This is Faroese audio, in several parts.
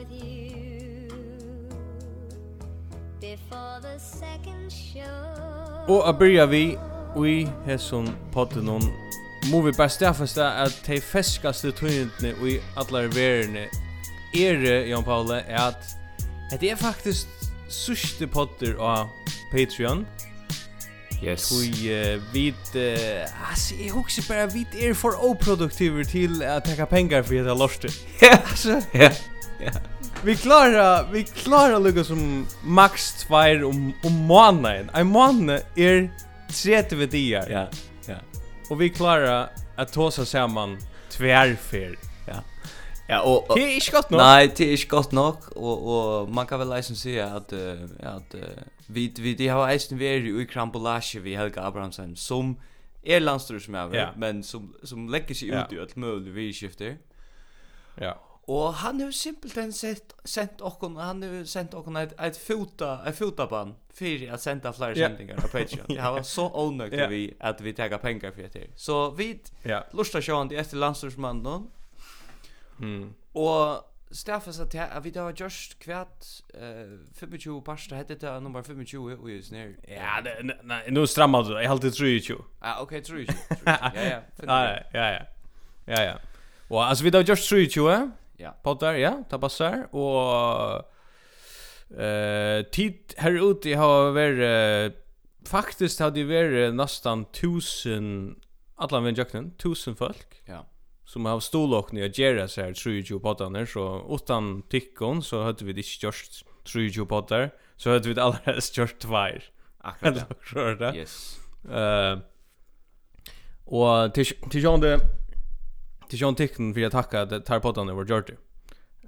with you Before the second show Og a byrja vi i hesson poddenon må vi bare stafesta at de feskaste tunnene i allar verene er, Jan Paule, er at det er faktisk sørste potter av Patreon. Yes. Tui uh, vit uh, alltså jag husar bara vi är er för oproduktiva till att ta pengar för det lorste. Ja. Alltså. Ja. Ja vi klara, vi klara lukka som max 2 om, om månaden. En månad är 30 dagar. Ja, ja. Och vi klara att ta oss samman tvärfer. Ja. Ja, och, och det är inte gott nog. Nej, det är inte gott nog och och man kan väl liksom säga att uh, att uh, vi vi det har eisen varit i Krambolage vi Helga Abrahamsen som är landstrus som jag men som som lägger sig ja. ut i ett möjligt vi skifter. Ja. Og han har simpelthen sett, sent okkon, han har sent okkon eit, eit fota, eit fotaban fyrir at senda flere yeah. sendingar på Patreon. Det var så onøkt yeah. vi at vi tega pengar fyrir til. Så vi yeah. lusta sjåan til etter landstorsmannen, mm. og Staffas at jeg, vi da var just kvært uh, 25 parster hette det nummer 25 og just nere. Ja, nei, nu strammar du, jeg halte 23. Ah, ok, 23. Ja, ja. Ja, ja, ja. Ja, ja. Og altså vi da just 23, Ja. Poddar, ja, ta passar och eh tid här ute har varit faktiskt har det varit nästan 1000 alla vem jakten, 1000 folk. Ja. Som har stålåk när jag så här 20 poddar så utan tyckon så hade vi det störst 20 poddar så hade vi det allra störst tvär. Akkurat. Ja. Yes. Eh uh, och till till till John Tickton för jag tacka att Tarpotan över George.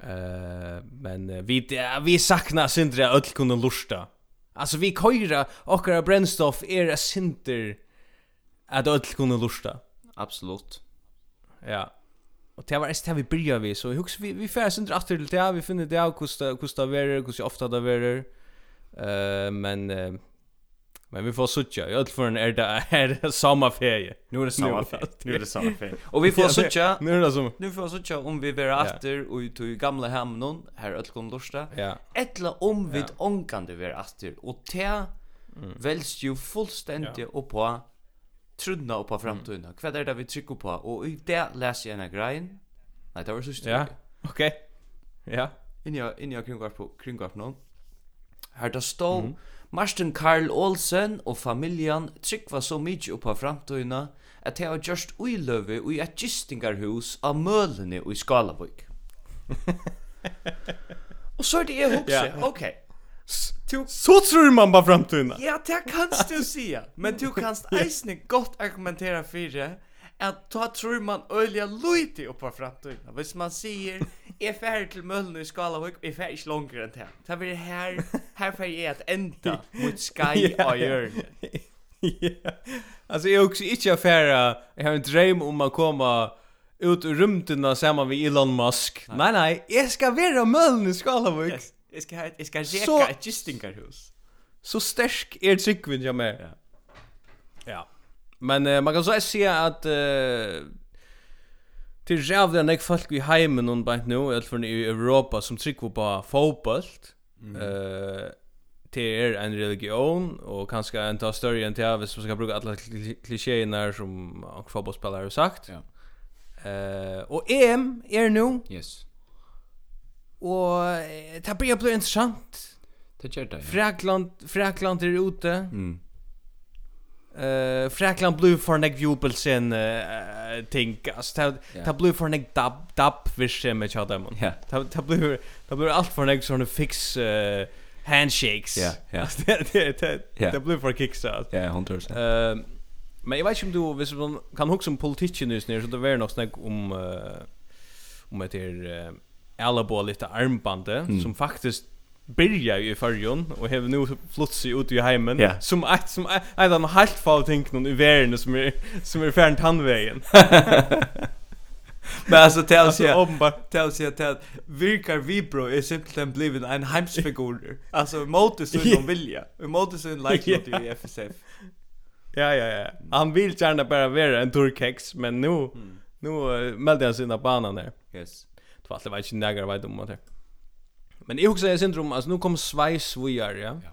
Eh men vi vi saknar Sindre öll kunde lusta. Alltså vi köra och våra brännstoff är er Sinter att öll kunde lusta. Absolut. Ja. Och det var det här vi börjar vi så hur vi vi färs inte åter till det vi finner det av kosta kosta är hur ofta det är. Eh men uh, Men vi får sucha. Jag tror en är det är samma ferie. Nu är det samma ferie. Nu är det samma ferie. och vi får sucha. nu är det som Nu får sucha om vi vill efter och ut i gamla hemmen här öll kom dorsta. Ja. Ettla om vi ja. onkande vill efter och te mm. väls ju fullständigt upp på trudna upp på framtiden. Mm. Vad är det vi trycker på? Och i det läser jag en grejen. Nej, det var så Ja. Okej. Okay. Ja. Inja inja kringvarp kringvarp någon. Här där står mm. Marsten Karl Olsen og familjan tryggva så mykje oppa framtøyna at hei har gjørst uiløve i et gistingarhus av mølene i Skalaborg. og så er det jeg hokse, yeah. ok. Så tror man bara framtøyna. Ja, det kanst du sia. Men du kanst eisne godt argumentera fyrir att ta tror man ölja lite upp på framtiden. Hvis man säger är färd till Mölnö i Skalahoek, är färd inte längre än det. Så blir det här, här färd är att ända mot Sky och Jörn. Ja. Alltså jag också inte affära, jag har en dröm om att komma ut ur rymden samman med Elon Musk. Nej, nej, jag ska vara Mölnö i Skalahoek. Yes. Jag ska, jag ska reka ett gistingarhus. Så stärk är tryggvind jag med. Ja. Ja. Men uh, man kan så säga att uh, till jävla en folk i heimen och bant nu eller från i Europa som trycker på fotboll. Mm. Uh, till er en religion och kanske en ta större än till avis som ska bruka alla klichéerna som fotbollsspelare har sagt. Ja. Eh och EM är nu. Yes. Och det blir blir intressant. Det gör det. Ja. Frakland Frakland är ute. Mm. Eh Frankland Blue för Nick Vupel sen eh ting alltså ta ta Blue för Nick dab dab vision med chat dem. Ja. Ta ta Blue ta Blue allt för Nick såna fix eh handshakes. Ja, ja. Ta Blue för kicks out. Ja, 100%. Ehm men jag vet inte om du visst man kan huxa om politiken nu så det var nog snack om eh om det är Alabo lite armbande mm. som faktiskt byrja i förjon och har nu flott sig ut i heimen yeah. som ett som ett av helt fall tänk någon i världen som är som är färd handvägen. Men alltså tälls jag tälls jag att virkar Vibro är simpelthen blivit en hemsfigur. alltså motus vill de vilja. Motus vill like yeah. i FSF. Ja ja ja. Han vill gärna bara vara en turkex men nu mm. nu uh, melder han sina banan där. Yes. Det var alltid vet inte när jag vet om det. Men jag också är syndrom alltså nu kom Schweiz vi är ja. ja.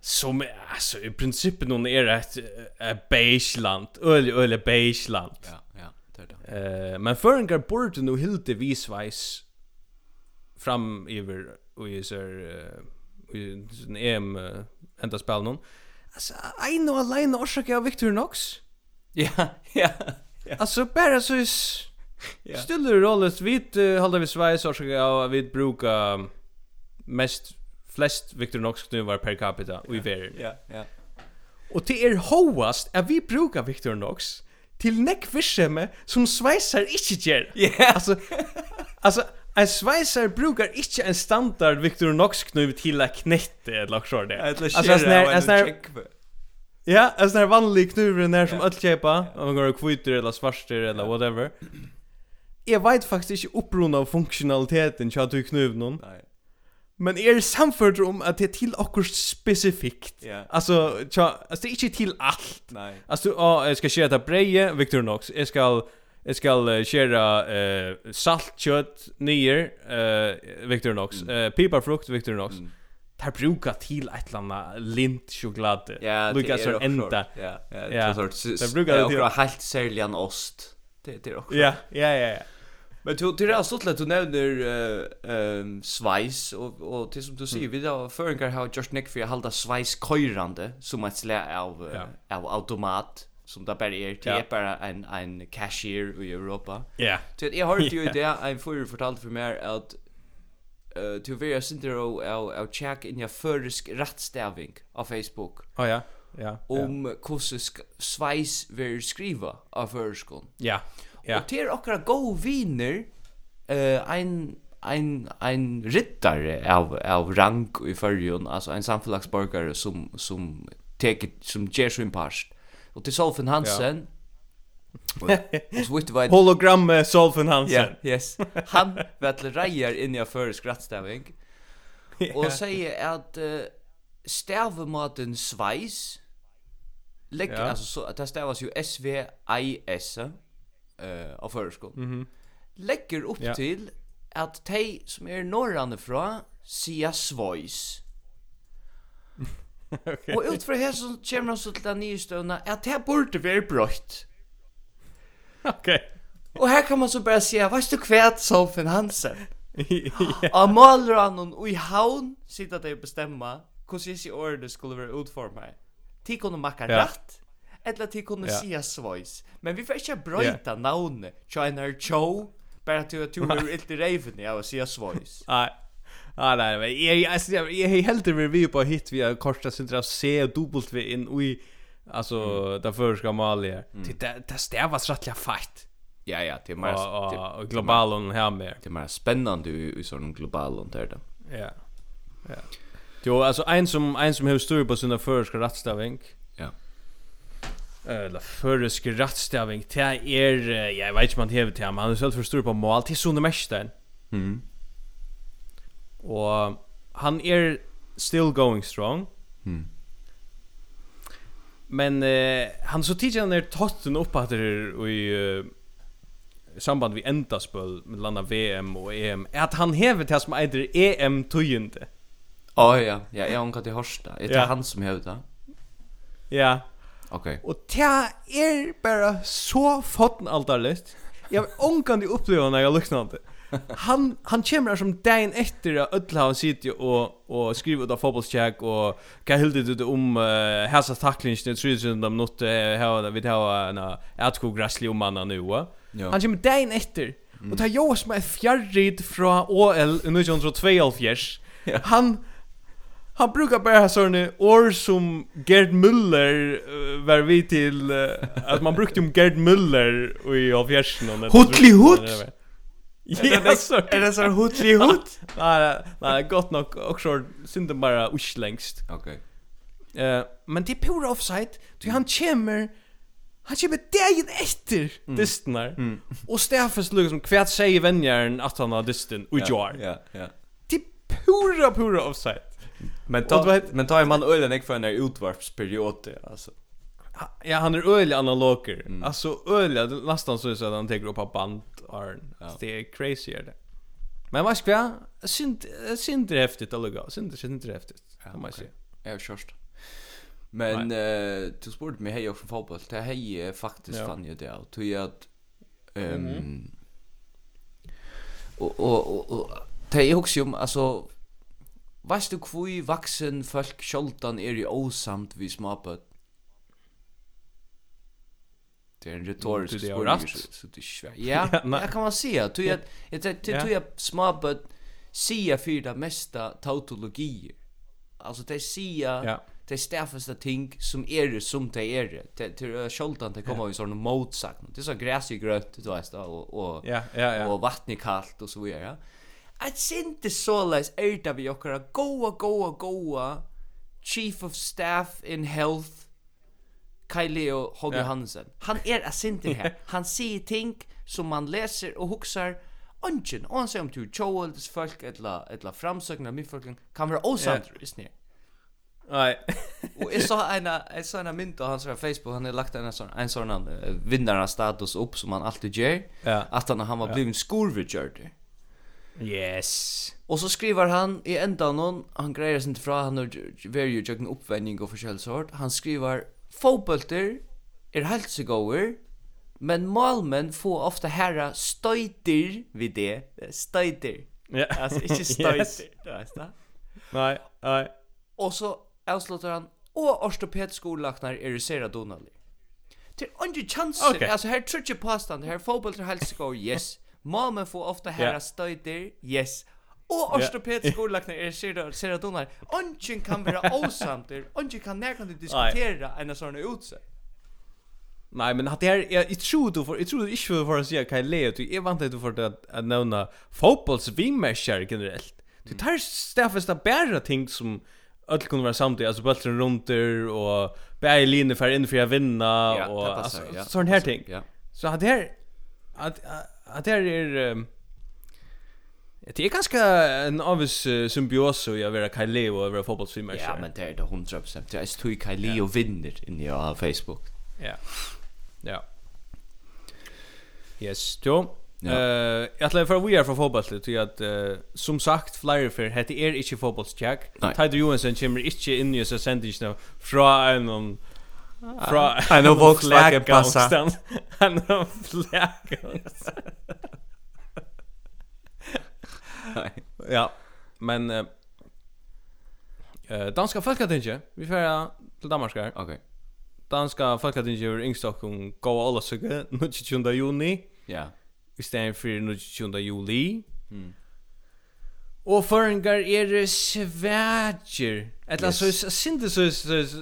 Som alltså i princip någon är rätt uh, beige land, öl öl beige land. Ja, ja, det är det. Eh, men förringar bort nu helt vi vis Schweiz fram över och ju så i en EM uh, ända spel någon. Alltså, I know alene av Victor Knox. Ja, ja. Alltså, bara så är Ja. Stiller rolles vit halda vi Schweiz och så vi brukar mest flest Victor Knox knuvar per capita i världen. Ja, ja. Och det är hoast att vi brukar Victor Knox till neckfiskeme som Schweizer inte gör. Ja. Alltså alltså En sveiser brukar ikkje en standard Victor Knox knuv til a knette eller noe sånt. Altså, en sånn Ja, en sånn vanlig knuv der som öll kjepa, om man går kvitter eller svarter eller whatever jeg vet faktisk ikke opprunn av funksjonaliteten til at du knuv noen. Nei. Men er samført om at det er til akkur spesifikt. Yeah. Altså, tja, altså, det er ikke til alt. Nei. Altså, å, jeg skal skjera breie, Victor Knox. Jeg skal, jeg skal skjera uh, saltkjøtt nyer, uh, Victor Knox. Mm. Uh, piparfrukt, Victor Knox. Mm. Det brukar till ett eller annat lint choklad. Ja, det är också. Ja, det är också. Det brukar. Det är också helt särligen ost. Det det är också. Ja, ja, ja. Men du det är stort lätt du nämner ehm svajs och och till som du säger vi då föringar har just nick för att hålla svajs köjrande som ett slä av av automat som där bara är det bara en en cashier i Europa. Ja. Så jag hörde ju det en förr fortalt för mig att eh uh, till vara syndrom av av check in your förrisk rättstaving av Facebook. Oh, ja ja, om ja. hvordan sveis vil skriva av føreskån. Ja, ja. Og til okkara god viner, uh, ein, ein, ein rittare av, av rang i fyrjun, altså ein samfelagsborgare som, som, take som gjer sin past Og til solfen Hansen, ja. Hologram med Solfen Hansen. Ja, yeah, yes. Han vet rejer in i för skrattstävning. Och säger at uh, stavematen sveis Lägg ja. alltså så att det stavas ju S V I S eh av förskott. Mhm. Mm Lägger upp ja. till att te som är norrande från sia svois. okay. Och för här så kommer de så till den nya stunden att det borde vara brött. Okej. Okay. Och här kan man så bara säga, vad du kvärt Sofen Hansen? ja. Och målar han och i havn sitter det och bestämma hur sig i skulle vara utformat. Ti kunde makka ja. rätt. Eller ti kunde ja. sia svois. Men vi får inte brøyta yeah. navnet China Cho. Bara till att du är inte reven i att sia svois. Nej. Ah, nej, men jag, alltså, jag, jag är helt över vi på hit vi har korta centra C och dubbelt vi in i alltså mm. där för ska Malia. Mm. Det det stävas rättliga fight. Ja ja, det är mer och globalen här med. Det är mer spännande i, i sån globalen där då. Ja. Ja. Jo, alltså en som en som har stor på sina förska rättstavning. Ja. Eller förska rättstavning till är jag vet inte man hevet till han är själv förstår på mål till såna mästaren. Mm. Och han är still going strong. Mm. Men eh, han så tidigt när totten upp att det i uh, samband vi enda spel med landa VM och EM är att han hever till som äter EM tujente. Mm. Ja, ja. Ja, jag har till Horsta. Det är han som hävdar. Ja. Okej. Okay. Och det är bara så fotten alldeles. Jag ångkande uppleva när jag lyssnar inte. Han han kommer som dagen efter att öll har sitter och och skriver då fotbollscheck och kan helt det om uh, häsa tacklingen i de not här vi har en atko grassly om mannen nu. Ja. Han kommer dagen efter Mm. Och tar här jag som fjärrid från OL 1972. Ja. Han han brukar bara såna år som Gerd Müller uh, var vi till uh, att man brukte om Gerd Müller i avgärsen och Hotli hot. så. är det så hotli hot? Nej, nej, gott nog också synden bara usch längst. Okej. Okay. Eh, uh, men det är pure offside. Du han kommer Han kommer dagen efter mm. distnar. Mm. Och Stefans liksom kvärt säger vänjaren att han har distin. Och yeah, jar. Ja, yeah, ja. Yeah. Det är pura, pura offside. Men ta vet, men ta är man ölen jag för en utvarpsperiod alltså. Ja, han är ölig analoger. Mm. Alltså ölig nästan så så att han tar upp på band Arn. Ja. Det är crazy är det. Men vad ska jag? Synd synd det häftigt att lugga. Synd synd det häftigt. Ja, man ser. Är körst. Men eh du sport mig hej också fotboll. Det hej faktiskt fann ju det. Tror jag att ehm och och och det är också om alltså Veist du kvui vaksen folk sjoldan er i åsamt vi småpøtt? Det är en retorisk spårast. Så det är svärt. Ja, det kan man säga. Det är att jag småpöt sia för det mesta tautologier. Alltså det är säga det stäffaste ting som är det som det är det. Det är sjoldan det kommer i sån motsagt. Det är så gräs i grönt, du vet, och, och, och vatten i kallt och så vidare. Ja Att synte såleis er det vi okkara goa, goa, goa Chief of Staff in Health Kaileo Holger yeah. Hansen. Han er a synte her. Han sier ting som man leser og huksar Ongen, og han sier om til tjoeldes folk, etla, etla framsøkna mifolkning, kan være åsandur, yeah. isnir. Nej. og jeg så en jeg så en mynd på hans Facebook han har lagt en sån en sån vinnarna status upp som han alltid gör. Ja. Att han han var blivit skorvigerd. Yes. Och så skriver han i enda någon han grejer sig inte fra han har vært jo jogging uppvändning och forskjellig sort. Han skriver fotbollter er helsegåer, men målmän får ofta herra støyter vid det. støyter. Ja. Alltså inte stöjter. yes. Nej, nej. Og så avslutter han och ortopedskollaknar er det Sera Donald. Det chanser. Okay. altså her tror jag påstånd. her fotbollter helt. Yes. Mamma får ofta här yeah. stöjder. Yes. Och ortopedisk yeah. ordlagnar är ser ser då donar. Onchen kan vara osamter. Onchen kan när kan du diskutera en sån utse. Nej men hade jag jag tror du för jag tror du inte för att säga kan le du är vant du för att att nämna fotbollsvimmescher generellt. Du tar stäffesta bära ting som öll kunde vara samtidigt alltså bollen runt och bära linje för in för att vinna och sån här ting. Så hade här att att det är um, Det är ganska en avs uh, symbios och jag vill att Kyle och vara fotbollsfilmer. Ja, men det är det 100%. Det är så Kyle yeah. vinner in på Facebook. Ja. Ja. Yes, då. Eh, jag tror för vi är för fotboll till att uh, som sagt flyer för heter är inte fotbollsjack. Tider Johansson kommer inte in i så sentingen från en Fra en av Volkswagen passa. Han har flagga. Ja, men eh uh, danska folkatinge. Vi får til Danmark här. Okej. Danska folkatinge er i Stockholm gå alla sugar 20. juni. Ja. Vi stannar för 20. juli. Mm. Og føringar er svætjer. Etla yes. så sindi så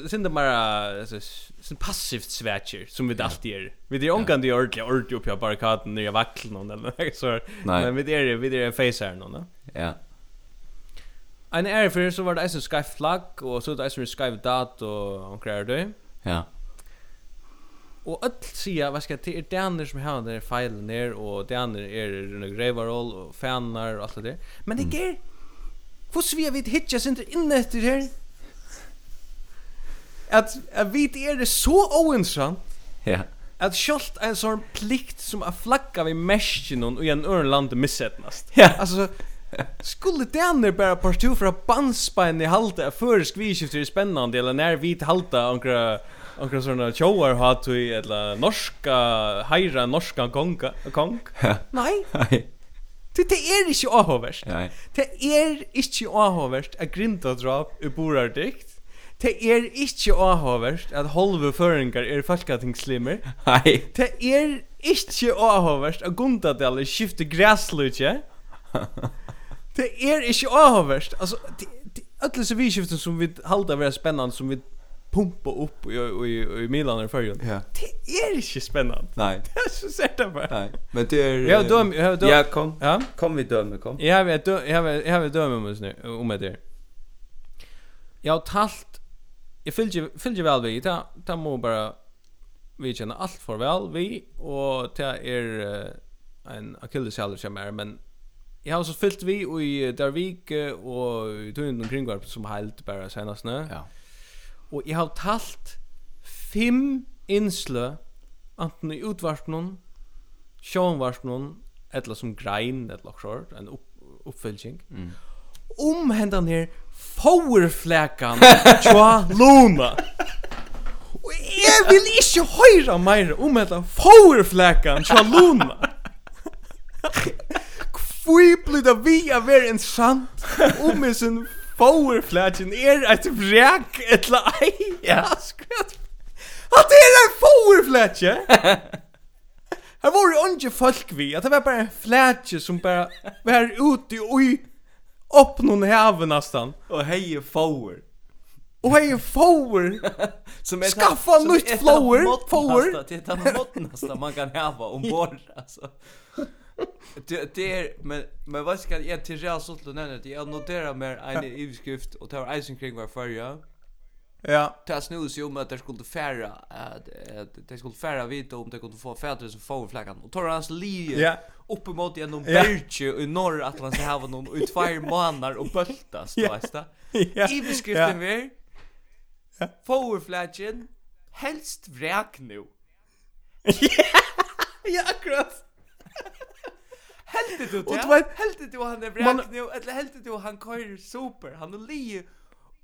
sindi bara sin passivt svætjer som vi alltid er. Vi er omgande i ordentlig ordentlig oppi av barrikaden nere vaklen eller noe så. Men vi er vi er face her no. Ja. Ein er fyrir så var det eisen skyflag og så det eisen skyfdat og omkrar det. Ja og öll sia vad ska det är daner som har den filen ner och daner är en grevaroll och fanar och allt det där. Men det är hur vi vid hitcha sen inne efter här. Att att vi är det så oinsamt. Ja. Att skolt en sån plikt som att flagga vid mäsken och i en örland missetnast. Ja. Alltså Skulle det bara partout för att bandspa i halta för skvishifter är spännande eller när vi halta några Onkra såna tjoar har du eller norska heira norska gonga kong. Nej. Nei. Det det er ikke avhåverst. Nei. Det er ikkje avhåverst at grinta drop i borar dikt. Det er ikkje avhåverst at halve føringar er falkatingslimmer. Nei. Det er ikke avhåverst at Gundadal skifter græslutje. Det er ikkje avhåverst. Altså, det, det, alle så vi skifter som vi halda vera spennande som vi pumpa upp i i i Milan i förrjun. Ja. Det är inte spännande. Nej. Det är så sett det bara. Nej. Men det är Ja, döm ja, döm. Ja, kom. Ja. Kom vi döme, kom. Jag vet jag har jag har döm om oss nu om det. Jag har talt jag fylgje fylgje väl vi ta ta må bara vi känner allt för väl vi och ta är en akilleshäl som är men Jag har så fyllt vi i Darvik och i tunnen omkring som helt bara senast nu. Ja. Og jeg har talt fem innslø, anten i utvarpnån, sjånvarpnån, eller som grein, eller noe sånt, en opp, oppfylking. Mm. Om hendan her fårflækan tja luna. Og jeg vil ikke høyra meir om hendan fårflækan tja luna. Hvor blir det vi av er en sant om en Powerflagen er at vræk etla lei. Ja. Skrat. At er en powerflage. Her var jo ikke folk vi, at det var bare en flage som bare var ute og i opp noen heve nesten. Og heie power. Og heie power. som er Skaffa nytt flower. Power. Det er den måttenaste man kan heve ombord, altså det det är men men vad ska jag till jag sålt och nämna det jag noterar mer en överskrift och tar isen kring var förra. Ja, det snus ju om att det skulle färra att det skulle färra vita om det kunde få fäder som får flaggan och tar hans li ja. upp emot en någon berge i norr att han ska ha någon ut två månader och bultas Ja. vet du. I beskriften vi ja. får helst vräk nu. Ja, akkurat. Helt du det? Och helt du han är bräck nu. Eller helt du han kör super. Han är li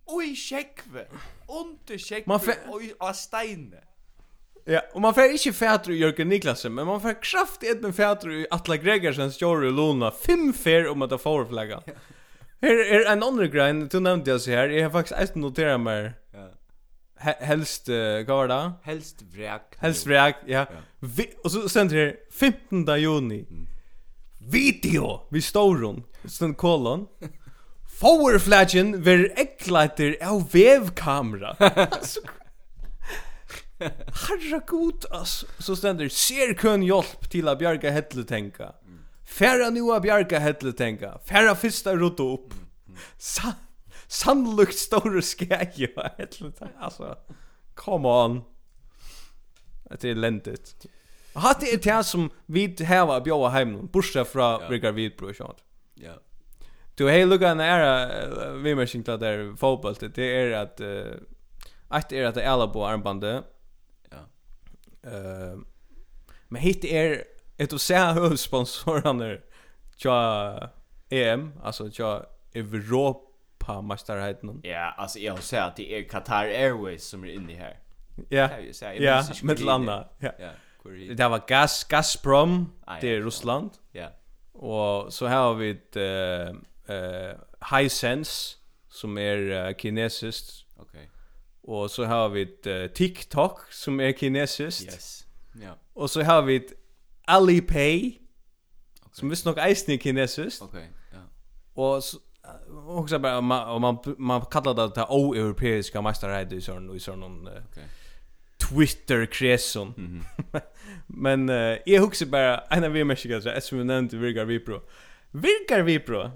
Oj checkve. Under checkve. Oj av steine. Ja, och man får inte färdru i Jörgen Niklasen, men man får kraft i ett med färdru i Atla Gregersen, Jorri Luna. Fem fär om att ta förflagga. Här är en annan grej, du nämnde jag så här, jag har faktiskt ett noterat mig. Ja. Helst, vad var det? Helst vräk. Helst vräk, ja. ja. Vi, och så sen det 15 juni. Mm video vi storon stund kolon Forward flaggen ver eklighter av vevkamera. Harra god as Så ständer ser kun hjälp till att bjarga Hedletenka. Färra nu att bjarga Hedletenka. Färra första rota upp. Sa Sannolikt stora skäger Hedletenka. Alltså, come on. Det är lentigt. Hatt det det som vi har bjóa heim, Bortsett fra Rikard Vidbro, ikke sånt. Ja. Du, hei, lukka en æra vimersing til at det er fotballt, det er at, eit er at det er alla på armbandet, ja. Uh, men hitt er, et du ser høvsponsorene tja EM, altså tja Europa-masterheiten. Ja, altså jeg har sett at det är Qatar Airways som är inne här. Ja, ja, mitt landa. Ja, ja i Det var Gas Gazprom, ah, det är Ryssland. Ja. Och så har vi ett eh eh Hisense som är uh, kinesiskt. Okej. Og Och så har vi ett uh, TikTok som är kinesiskt. Yes. Ja. Och så har vi ett Alipay okay. som visst nog är kinesiskt. Okej. Ja. Och så, Och så bara man man, man kallar det det europeiska mästerhädet i sån i sån okej. Twitter kreson. Mm -hmm. men uh, jag huxar bara en av vi människor så som vi nämnde Virgar Vipro. Virgar Vipro.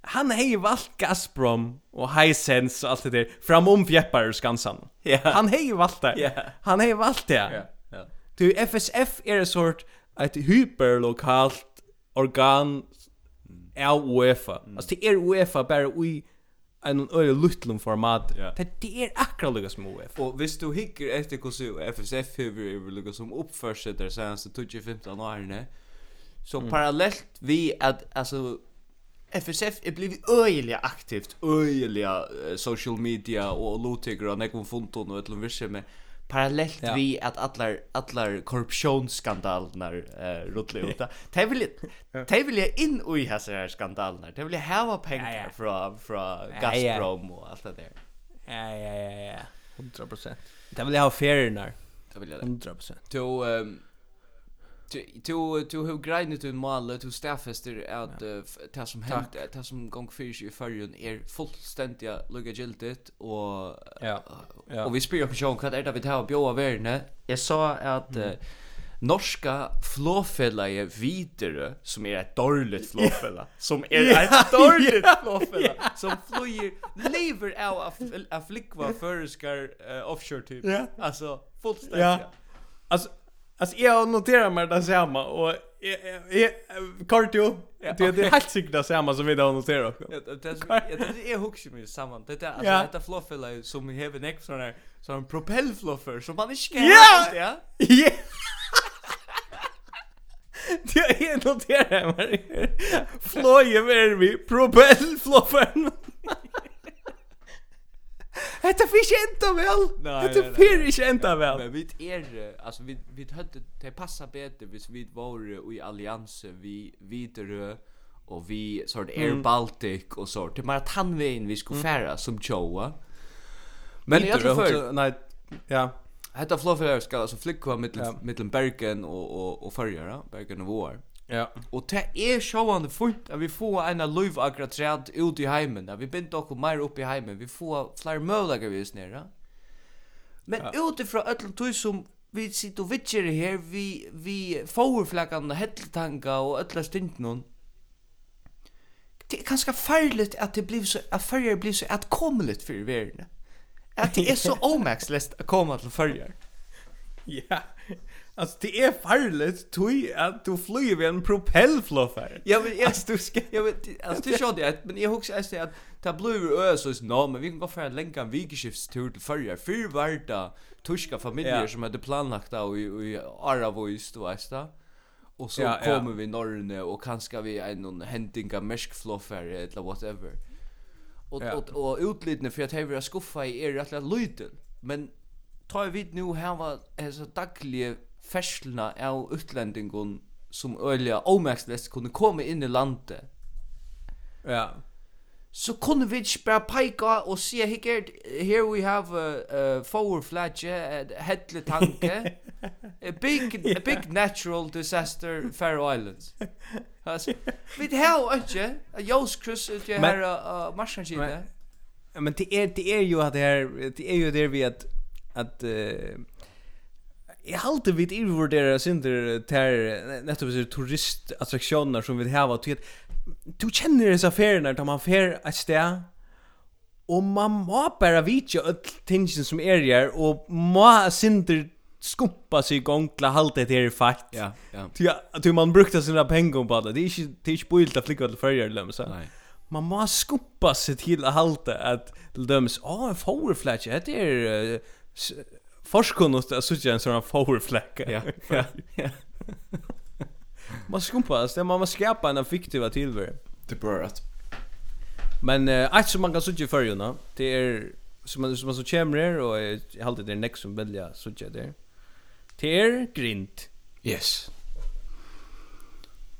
Han har ju valt Gazprom och Hisense och allt det där framom fjäppar ur Skansan. Yeah. Han har ju valt det. Yeah. Han har ju valt det. Yeah. Yeah. Du FSF är en sort ett hyperlokalt organ av UEFA. Mm. Alltså det är UEFA bara i en öre luttlum format. Ja. Det det är akkurat lika som F. Och visst du hickar efter hur så FSF hur lika som uppförs där senaste 2015 åren. Så mm. parallellt vi att alltså FSF är blivit öjliga aktivt, öjliga uh, social media och lotiger och nekvon fonton och ett lundvirse med parallellt ja. vi att alla alla korruptionsskandalerna eh rullar ut. Det vill de vill in i här skandalerna. Det vill ha pengar ja, ja. från från Gazprom och allt det där. Ja ja ja ja. 100%. Det vill ha fairnar. Det vill jag. 100%. Då ehm Du du hur grejnat du målet du staffester att det som hänt det som gång fyrs i förrun är fullständiga lugga giltigt och ja. och vi spelar på sjön vad är det vi tar bjöa värne jag sa att norska flåfälla vidare som är ett dåligt flåfälla som är ett dåligt flåfälla som flyger lever av av flickva förskar offshore typ alltså fullständigt alltså Alltså jag noterar mig det samma och jag kort Cardio Det är helt säkert det samma som vi då noterar också. Det är hooks mig samman. Det är alltså detta fluffella som vi har en extra där som en propellfluffer som man inte kan Ja! Ja! Det är noterar mig Flöje med vi propellfluffern Detta finns inte väl. Detta ikkje enda vel. Men vi är alltså vi vi hade det passa bättre hvis vi var i allianse vi vidare och vi sort Air mm. Baltic och Det till han tandvägen vi skulle färra som Joa. Men jag tror för nej ja Hetta flogfyrir skal altså flykva mittel ja. mittel Bergen og og og Føroya, Bergen og Vår. Ja. Og det er sjående fullt at vi får en liv akkurat træd ut i heimen. At vi begynte okkur meir opp i heimen. Vi får flere mølager vi oss. Men ja. utifra öllum tog som vi sitter og vitser her, vi, vi fårflakkene, hetteltanga og ölla stundene, det er ganske farligt at det blir så, at färger blir så atkommeligt fyrir verden. At det er så omaxlest at komma til färger. Ja. Alltså det är farligt tui att du flyger vid en propellfluffer. Ja men jag du ska jag vet alltså det körde det men jag husar att att ta blue ös så is no men vi kan gå för en länka vikskiftstur till förra för varta tyska familjer ja. som hade planlagt och i Aravois du vet va. Och så ja, kommer vi norrne och kanske vi en någon häntinga mäskfluffare eller whatever. Och ja. och, och utlidne för att hävra skuffa i er rätt liten. Men tar vi nu här var alltså dagliga färslarna av utlendingun som øyla omerkslest kunde komma inn i landet. Ja. Så kunne vi ikke bare peika og si, here, here we have a, a forward flagge, a hedle tanke, a big, a big natural disaster, Faroe Islands. Altså, vi har ikke, a jøskryss ut i her uh, marskanskine. Men det er, det er jo at det er, det er jo det vi at, at uh, Jeg halte vid irvurdere synder ter nettopp så turistattraktioner som vi har att du känner dessa affärerna där man fer ett ställe och man må bara vitja öll tingsin som er her og må synder skumpa sig igång till allt det här fakt. Ja, ja. Ty ty man brukte sina pengar på det. Det är inte det är inte billigt att flicka till förr eller så. Nej. Man måste skumpa til å halte att til döms. Ja, en forward. Det är Forskunnust är så en sånn powerflack. Ja. Ja. ja. man skumpas, det man må skapa en fiktiva tillvaro. Det bør at. Men uh, att som man kan söka i ju det er som man som man så kommer där och jag håller det nek som velja söka der. Det er grint. Yes.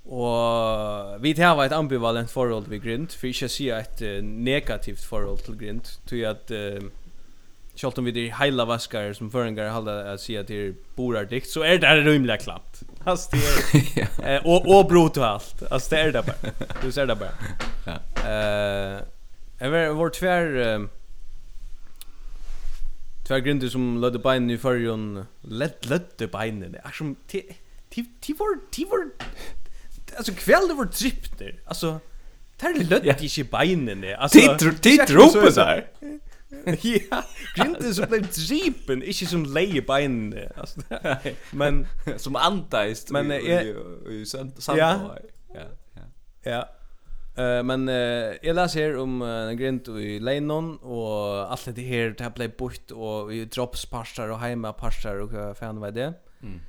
Og vi tar et ambivalent forhold til grind, for ikke å si et uh, negativt forhold til grind, til at uh, Kjolt om vi det heila vaskar som føringar halda att säga er borar dikt så är det här klamt. klappt. Det er eh, och och brot och allt. Alltså det är det bara. Du ser det bara. Ja. Eh Ever vår tvär uh, tvär grunder som lødde beinen i förrjon lätt lödde beinen. Det är som till till var till var alltså kväll det var trippter. Alltså Tar det lödde ikke beinen. Alltså det det droppar så här. ja, Grindin som blev dripen, inte som leie bein. Altså, men som antaist men i i, i, i sand, sand, Ja. Ja. Ja. ja. Uh, men uh, jeg leser her om uh, en grind i Leinon, og alt det her, det här blev bort og i drops og och og hva och fan var det? Mm.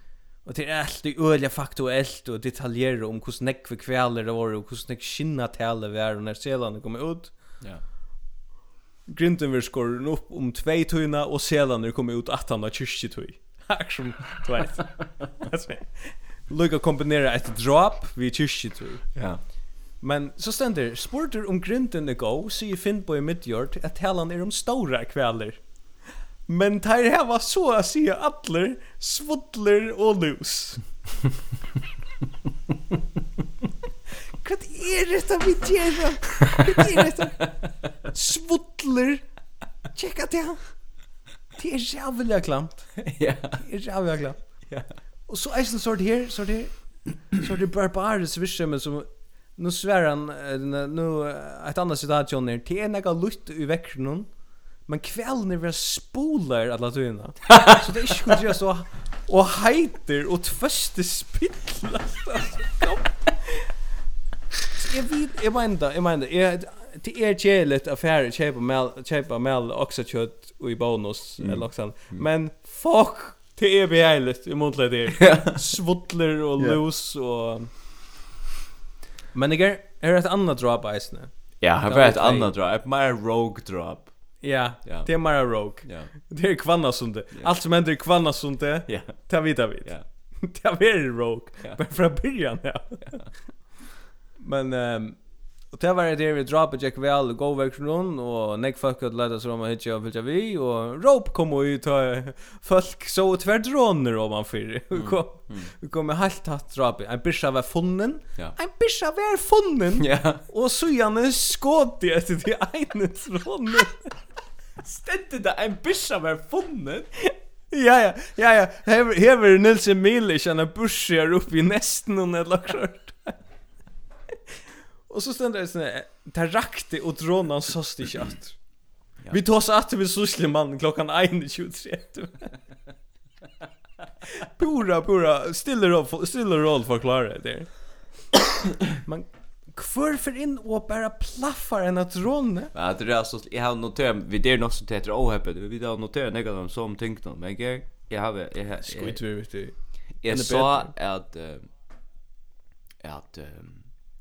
Og det er alt i øyelig faktuelt og detaljer om hvordan nekve kveler det var og hvordan nekve kinna tale var og når selene kommer ut. Ja. Yeah grinden vi skorar upp om två tøyna och selan när kommer ut att han har kyrkje tøy. Action tvätt. Lucka kombinera ett drop vi kyrkje tøy. Ja. Men så ständer spurter om grinten go så ju finn i midjord att helan är de stora kväller. Men tar här var så att säga attler, svuttler och lus. Hva er dette vi gjør? Hva er dette? Svudler. Tjekka til han. Det er jævlig klamt. Ja. Det er jævlig klamt. Ja. Og så eisen sort her, så er sort her, sort her barbares visshemmen som nu svär han nu ett annat citat John är till några lutt i väckron men kvällen är väl spolar alla tunna så det är ju så och heiter och tvöste spillas kom jag vet jag vet inte jag menar jag det är jävligt affär köpa mel köpa mel också kött och i bonus eller också men fuck det är jävligt i motlet det svuttler och loose och men det är är ett annat drop isne ja har varit ett annat drop ett mer rogue drop Ja, det är mer rogue. Ja. Det är kvannasunde. Allt som händer i kvannasunde, ja. det vet vi. Ja. Det är rogue. Men från början, ja. Men ehm och det var det vi droppade Jack Val och go back run och Nick fuck att lätta så de har hitcha vilja vi och rope kom och ut folk så tvärdroner om man för. Vi kom med helt hatt drop. En bisha var funnen. En bisha var funnen. Ja. Och så gärna skott i ett till en drone. Stätte det en bisha var funnen. Ja ja, ja ja. Här här Nils Emil i en busch upp i nästen och nedlaxar. Och så ständer det såna där rakte och dronan så stick Vi tar så att vi susle man klockan 1:23. pura pura stiller roll stiller roll förklara det där. man kvar för in och bara plaffar en att råna. Ja, det är så jag har noterat vi det är något som heter ohäppet. Vi har noterat några av dem som tänkte men jag jag har jag skit vi vet du. Jag sa att att att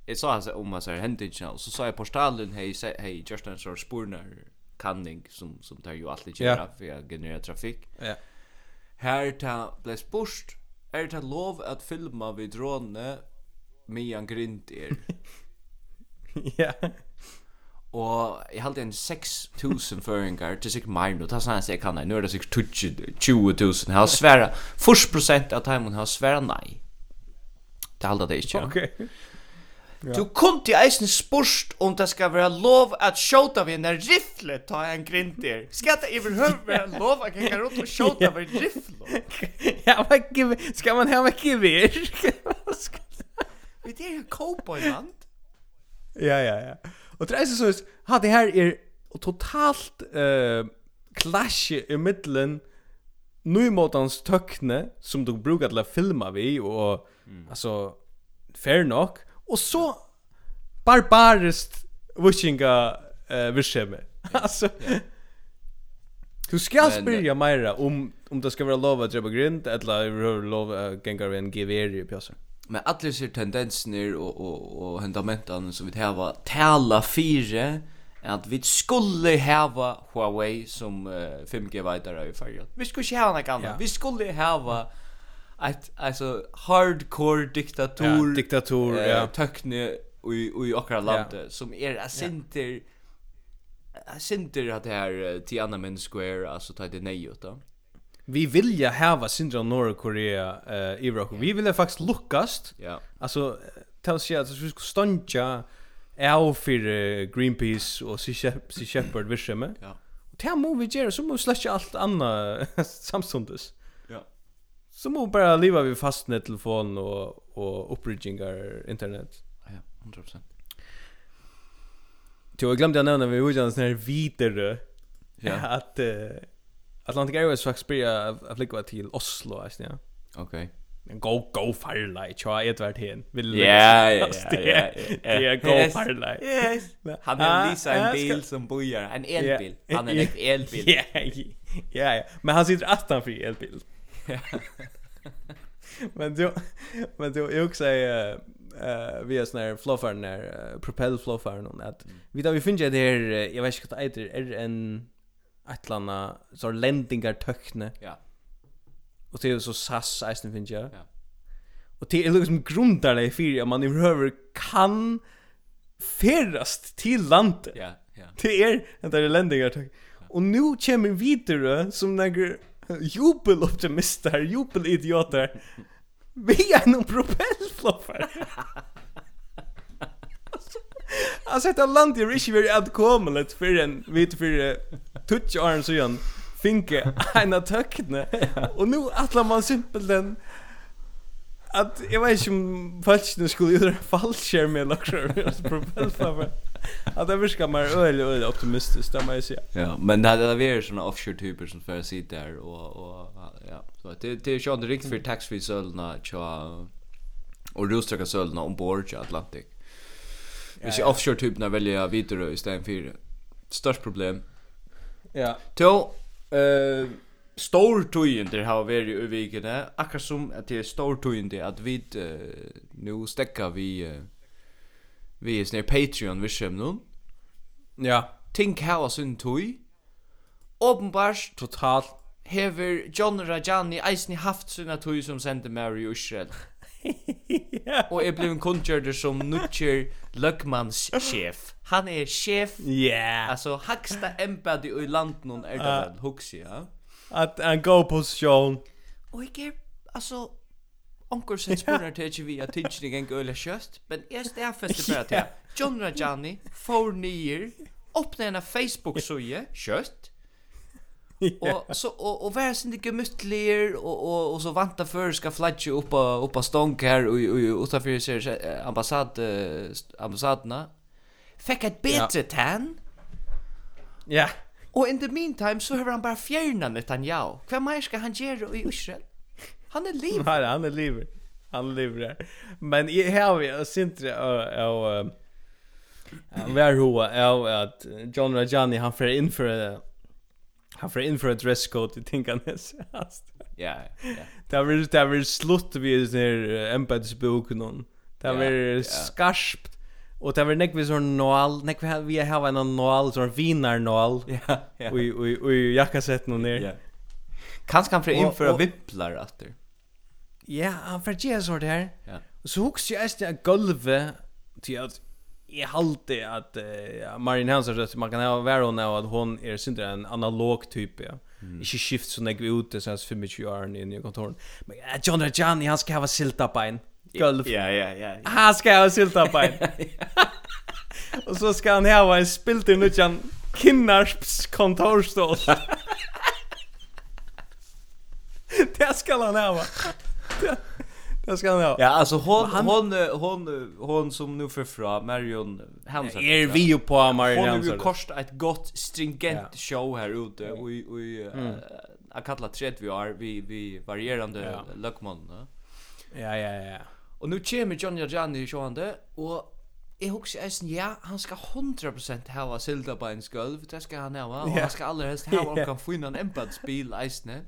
jag sa alltså om att så här hände inte och så sa jag portalen hej hej just en sorts spurnar kanning som som tar ju alltid gör yeah. för att generera trafik. Ja. Yeah. Här ta blir spurst är det lov att filma vid drone med en grind er. ja. Og jeg halte en 6.000 føringar til sikkert meg nå, det er sånn at jeg kan nei, nå er det sikkert 20.000, jeg har sværa, 40% av timen har sværa nei. Det halte det ikke. Ok. Du kunde ju eisen spurst om det ska vara lov att skjuta vid en riffle ta en grinter. Ska det överhuvud lov att kika runt och skjuta vid en riffle? ja, vad giv, ska man ha en gevär? Vi det är cowboyland. Ja, ja, ja. Och det är så så ha, det här är totalt eh clash i mitten nymotans tökne som du brukar till att filma vi och mm. alltså fair nok. Och så barbariskt wishing-a eh virksemi. Alltså Du ska spyrja mera om om det ska vara lov att jobba grind eller lov att gänga en GVR i pjäsen. Men alla ser tendenser och och och fundamenten som vi har tala fyra att vi skulle ha Huawei som uh, 5G vidare i färjan. Vi skulle inte ha något annat. Ja. Vi skulle ha ett alltså hardcore diktatur ja, diktatur eh, ja tökne i i okra land ja. som är er, center ja. center att det här uh, Tiananmen Square alltså ta det nej då. Vi vill ju ha Sindra Nordkorea eh i Irak. Vi vill faktiskt luckast. Ja. Alltså tell sig att vi ska stånja av för Greenpeace och Sea Shepherd Shepherd Ja. Och det må vi göra så må vi släcka allt annat samstundes så må bara leva vid fastnet telefon och och uppbridgingar internet. Ja, 100%. Till jag glömde nämna vi gjorde en sån här vidare. Ja. Att uh, Atlantic Airways faktiskt blir flyga till Oslo, alltså. Ja. Okej. Okay. Go go firelight, jag är vart hen. Vill Ja, ja, ja. Ja, go firelight. Yes. Han har Lisa en bil som bojar, en elbil. Han är en elbil. Ja, ja. Men han sitter attan för elbil. men du men du jag också eh eh vi är snär fluffar när uh, propel fluffar någon att mm. vi där vi finner det här jag vet inte vad det är en atlanta så landingar tökne. Ja. Och det är så sass isen finner jag. Ja. Och det är liksom grundar det för att man överhuvud kan ferrast till landet. Ja, ja. Det är det är landingar tökne. Och nu kommer vi vidare som några Jubeloptimister, jubelidioter. Vi är någon propellfloppar. Alltså ett land är inte väldigt outkomligt för en, vet för touch arm så igen. Finke, en tökne. Och nu attlar man simpelt den att jag vet inte om falskna skulle göra fallskärm eller något sånt. Propellfloppar. Ja, det virkar mer öl öl optimistiskt där man säger. Ja, men det hade varit såna offshore typer som för sig där och och ja, så det det är ju inte riktigt för tax free sölna tja och rostraka sölna ombord i Atlantic. Vi ser offshore typerna välja vidare istället för störst problem. Ja. Till eh stor tøyindir har veri i vikene, akkurat som at det er stor tøyindir at vi uh, nu stekka vi uh, vi är snär Patreon vi skäm nu. Ja. Ting how us in toy. Openbars totalt hever John Rajani eisni haft sinna toy som sände Mary och Israel. yeah. Och är blev konkurrenter som Nutcher Luckmans chef. Han er chef. Ja. Yeah. Alltså högsta embed i landet någon är det uh, väl. Ja? Att en go position. Och jag altså Onkur sett spurnar til ekki vi at tingene geng øyla kjøst, men jeg stedfeste bare til John Rajani får nyer, åpna en Facebook-suje, kjøst, och så och och vär sin det gemütlier och och och så vanta för ska flagga upp på upp på stång här och och och för sig ambassad ambassaderna fick ett bättre tan. Ja. Och in the meantime så har han bara fjärnan Netanyahu. Vad mer ska han göra i Israel? Han är liv. Nej, han är liv. Han lever Men i jag har ju syntre och och var hoa av att John Rajani han får in för han får in för ett dresscode i till tänka näst. Ja, ja. Där vill där vill slutt vid den här embedsboken. någon. Där vill skarpt Och det var nekvis sån nål, nekvis vi har en nål, sån vinar nål. Ja, ja. Och och och jackasätt någon ner. Ja. Kanske kan för införa vipplar åter. Ja, han får gjøre sånt her. Ja. Og så hugsa jeg etter gulvet til at jeg halte at uh, Marin Hansen at man kan ha være henne at hon er synder en analog type, ja. Mm. Ikke skift så nek vi ute, så jeg 25 år i i kontoren. Men uh, John Rajani, han skal ha silta bein. Gulv. Ja, ja, ja. Han skal ha silta bein. Og så skal han ha en spilt i nødjan Kinnarps kontorstål. Det skal han ha. Det ska han ha. Ja, alltså hon han, hon hon hon som nu för fra Marion Hansen. Är vi ju på Marion Hansen. Hon har kost ett gott stringent ja. show här ute och och mm. jag kallar tredje vi är vi vi varierande ja. luckman. Ja, ja, ja. Och nu kommer Johnny och Gianni i showande och Jeg husker eisen, ja, han skal 100% hava sildabeins gulv, det skal han hava, og han skal allerhelst hava en finan embatsbil eisne.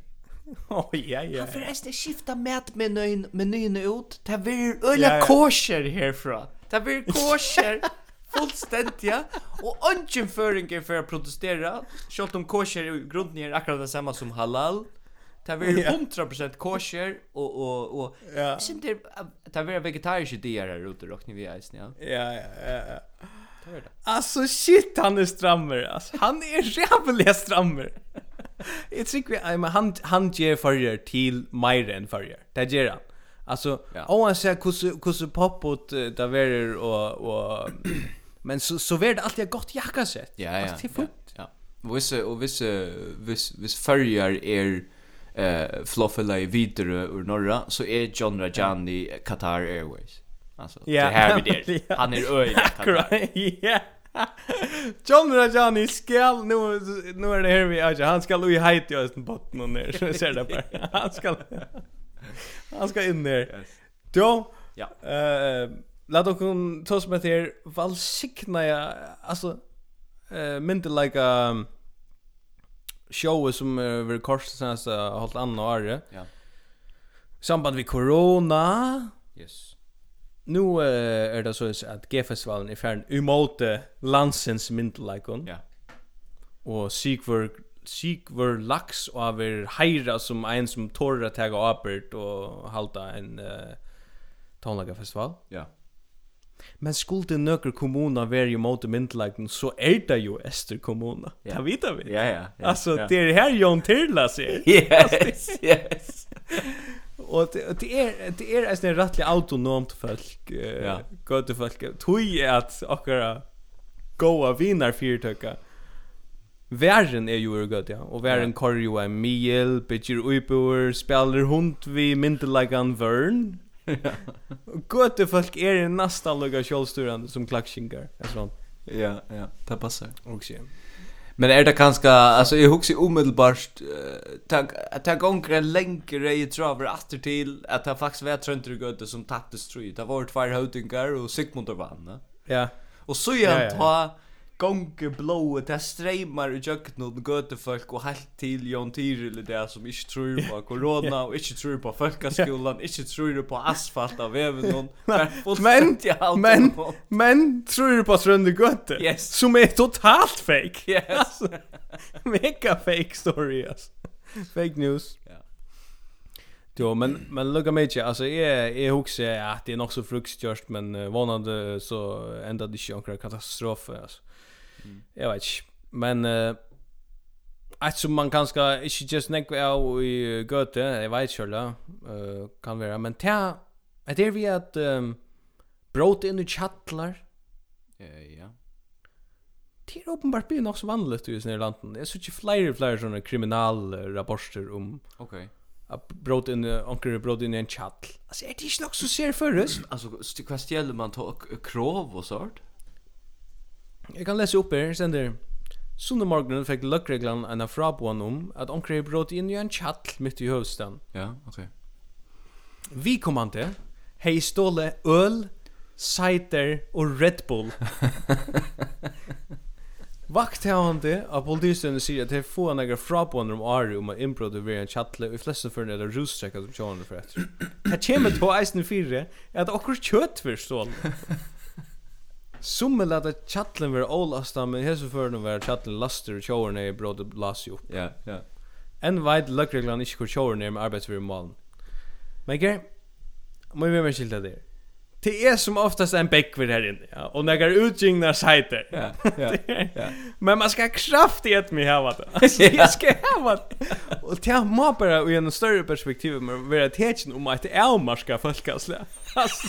Oh, ja, ja. Han förresten skifta mätmenyn menyn ut. Det blir öliga kosher härifrån. Det blir kosher. Fullständigt, ja. Och ungen föringar för att protestera. Kjolt om kosher i grunden är akkurat detsamma som halal. Det blir 100% kosher och och och ja. Sen det det blir vegetariskt det här ute och ni vet ja. Ja ja ja. Alltså shit han är strammer. Alltså han är jävligt strammer. Jag tycker vi han han ger förr till mer än förr. Det ger han. Alltså om man ser hur hur popot där var och och men så så vart alltid gott jacka sett. Ja ja. Alltså fullt. Ja. Viss och viss viss viss förr är eh floffela i vidare ur norra så är John Rajani Qatar Airways. Alltså ja. det här vi där. Han är öj. Ja. John Rajani skal nu nu är det här vi alltså han ska Louis Height i östen botten och ner så ser det bara. Han ska han ska in där. Jo. Ja. Eh låt oss kun toss med här valsikna jag alltså eh mynte like a show som vi korsade sen så hållt andra. Ja. Samband vi corona. Yes nu uh, er det så at G-festivalen er färden emot landsens myndelaikon. Ja. Och Sigvur Sigvor Lax och över Heira som ein som tårer å ta apert og halda en uh, tonlagarfestival. Ja. Men skulle det nöker kommuna være ju mot myndelagen så er det jo Ester kommuna. Ja. Det vet vi. Ja, ja. ja alltså, ja. det är här Jon Tirla ser. Yes, yes och det är det är alltså rättligt autonomt folk eh gott folk tui att akkurat goa vinar fyrtöka Värren är ju gott ja och värren kör ju en miel, bitcher uipur, spelar hund vi myndelagan vörn Gott folk är nästan lugga självstyrande som klackskingar. Ja, ja, det passar. Okej. Okay. Men är det kanske alltså jag hugger omedelbart tag tag gånger längre i traver åter till att det faktiskt var trönter gött som tapptes tror Det var två hotingar och Sigmund vann. Ja. Och så igen ta gonger blåa det streymar i jöknon götefolk och helt till Jon Tyril det som inte tror på corona och inte tror på folkaskolan inte tror på asfalt av väven men men men tror på Strönder göte yes. som är totalt fake. Yes. Mega fake story alltså fake news. Ja. Jo, men men lugga mig inte. Alltså är är också att det är nog så fruktstörst men uh, vånande så ända det ju en katastrof alltså. Mm. Jag vet inte. Men uh, att som man kanske inte just nek av i Göte, jag vet inte själva, uh, kan vara. Men ta, är det vi att um, bråta in i chattlar. Ja, ja. Det är uppenbart blir något så vanligt i sådana landen. Jag ser inte flera och flera sådana kriminalrapporter om Okej. Okay att bråta in onkel bråta in i en chattl. Alltså är det inte något så ser förrest? Alltså vad stjäller man ta krav och sånt? Jeg kan lese opp her, sender Sunde morgenen fikk løkreglan en av fraboan om at omkring er brått inn i en tjattl midt i høvstaden. Ja, ok. Vi kommande hei ståle øl, cider og Red Bull. Vakthavande av politistøyene sier at det er få en eget fraboan om Ari om å innbråde ved en tjattle og i fleste førne er det rustrekka som tjående for etter. Her kommer to eisen fire er at okkur kjøtt vil ståle. Summe lata chatlen ver olasta men hesu förnum ver chatlen laster showerne brod las ju. Ja, ja. En vid luckreglan ikkje kur showerne med arbeidsvir malen. Men gær, må vi skilta der. Det er som oftast en bäckver her inne. Ja, og negar jag utgängnar sajter. Ja, ja, ja. Men man ska kraftigt mi hava det. Alltså jag ska hava det. Och det må bara i en större perspektiv men ver at tecken om att det är marska folkasla. Alltså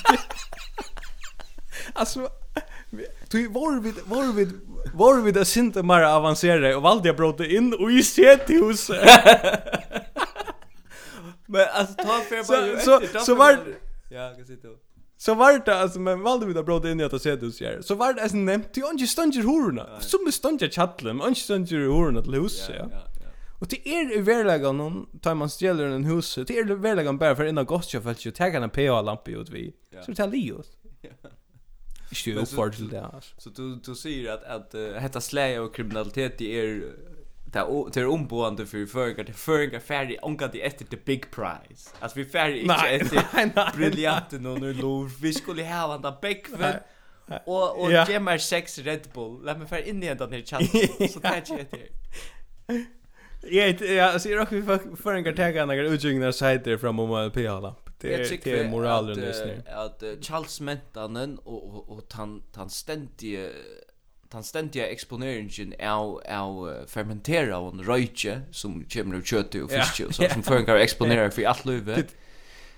Alltså Du var vi var vi var vi att synte mer avancerade och valde jag bråte in och i set hus. Men alltså ta för bara så så var Ja, kan se. Så var det alltså men valde vi att bråte in i att se det hus här. Så var det alltså nämnt du inte stunder horna. Som stunder chatlem, inte stunger horna till hus. Ja. Och det är i verkligen någon tar man stjäller en hus. Det är i verkligen bara för innan gott för att ju ta en PA lampa ut vi. Så det tar livet. Ikke du oppfart til det, altså. Så du, du sier at, at uh, hetta slæg og kriminalitet, det er det är det är omboende för förringar det förringar färdig onka det efter the big prize. Alltså vi färdig inte efter briljanten och nu lov. Vi skulle ha han där bäckven och och ge mig sex Red Bull. Låt mig färdig in i den här chatten. Så där jag det Ja, ja, så är det för en taggarna och utgångna sidor från om PH då det är moralen just nu. Att Charles Mentanen och och han han ständige han ständiga exponeringen av av fermentera och röjtje som kommer ur kött och fisk och så som funkar exponera för allt lövet.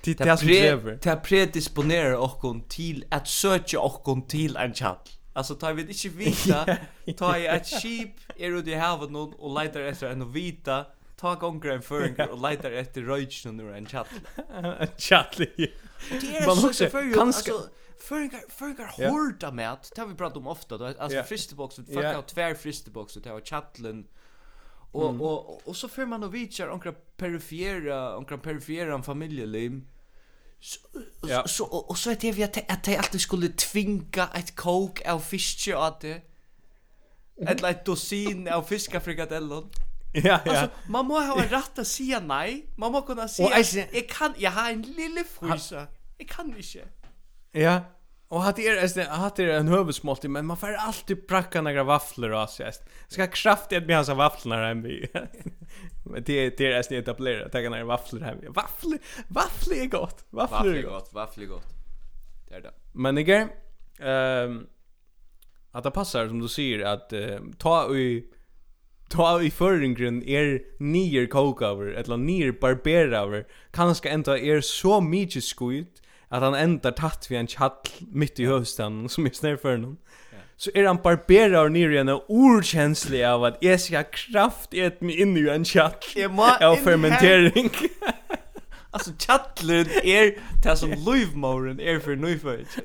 Det det som driver. Det predisponerar och till att söka och till en chatt. Alltså tar vi inte vita, tar jag ett sheep, är det här vad någon och letar efter en vita ta gonger en føringer och leitar efter røytsjon når en chatli. En chatli, Man Det er så så føringer, altså, føringer, føringer med at, det har vi pratat om ofta, då, alltså yeah. fristeboxen, fuck yeah. out tvär fristeboxen, det var chatlen och mm. och och så för man och vitsar onkra perifera, onkra perifera en familjelim, Så, ja. så, og, og så vet jeg at jeg alltid skulle tvinga et kok av fiske av det. Ett litet dosin av fiskafrikadellon. Ja, ja. Alltså, man må ha rätt att säga nej. Man må kunna säga, jag kan, jag har en lille frysa. Jag kan inte. Ja, Och hade er är hade er en hövsmålt men man får alltid pracka några våfflor och så. Ska kraftigt med hans våfflor här med. Men det det är snett att bli att ta några våfflor här. Vaffel vaffel är gott. Vaffel är gott, våfflor är gott. Det är det. Men igen ehm att det passar som du säger att ta i ta i förringen er nier kokaver eller nier barberaver kanske enda er så mycket skojt att han enda tatt vi en chatt mitt i hösten som är snär för honom så er han barberar nere igjen og urkjenslig av at jeg skal kraft et mig inn i en kjattl av fermentering. altså, kjattlen er det som løyvmåren er for nøyføyt.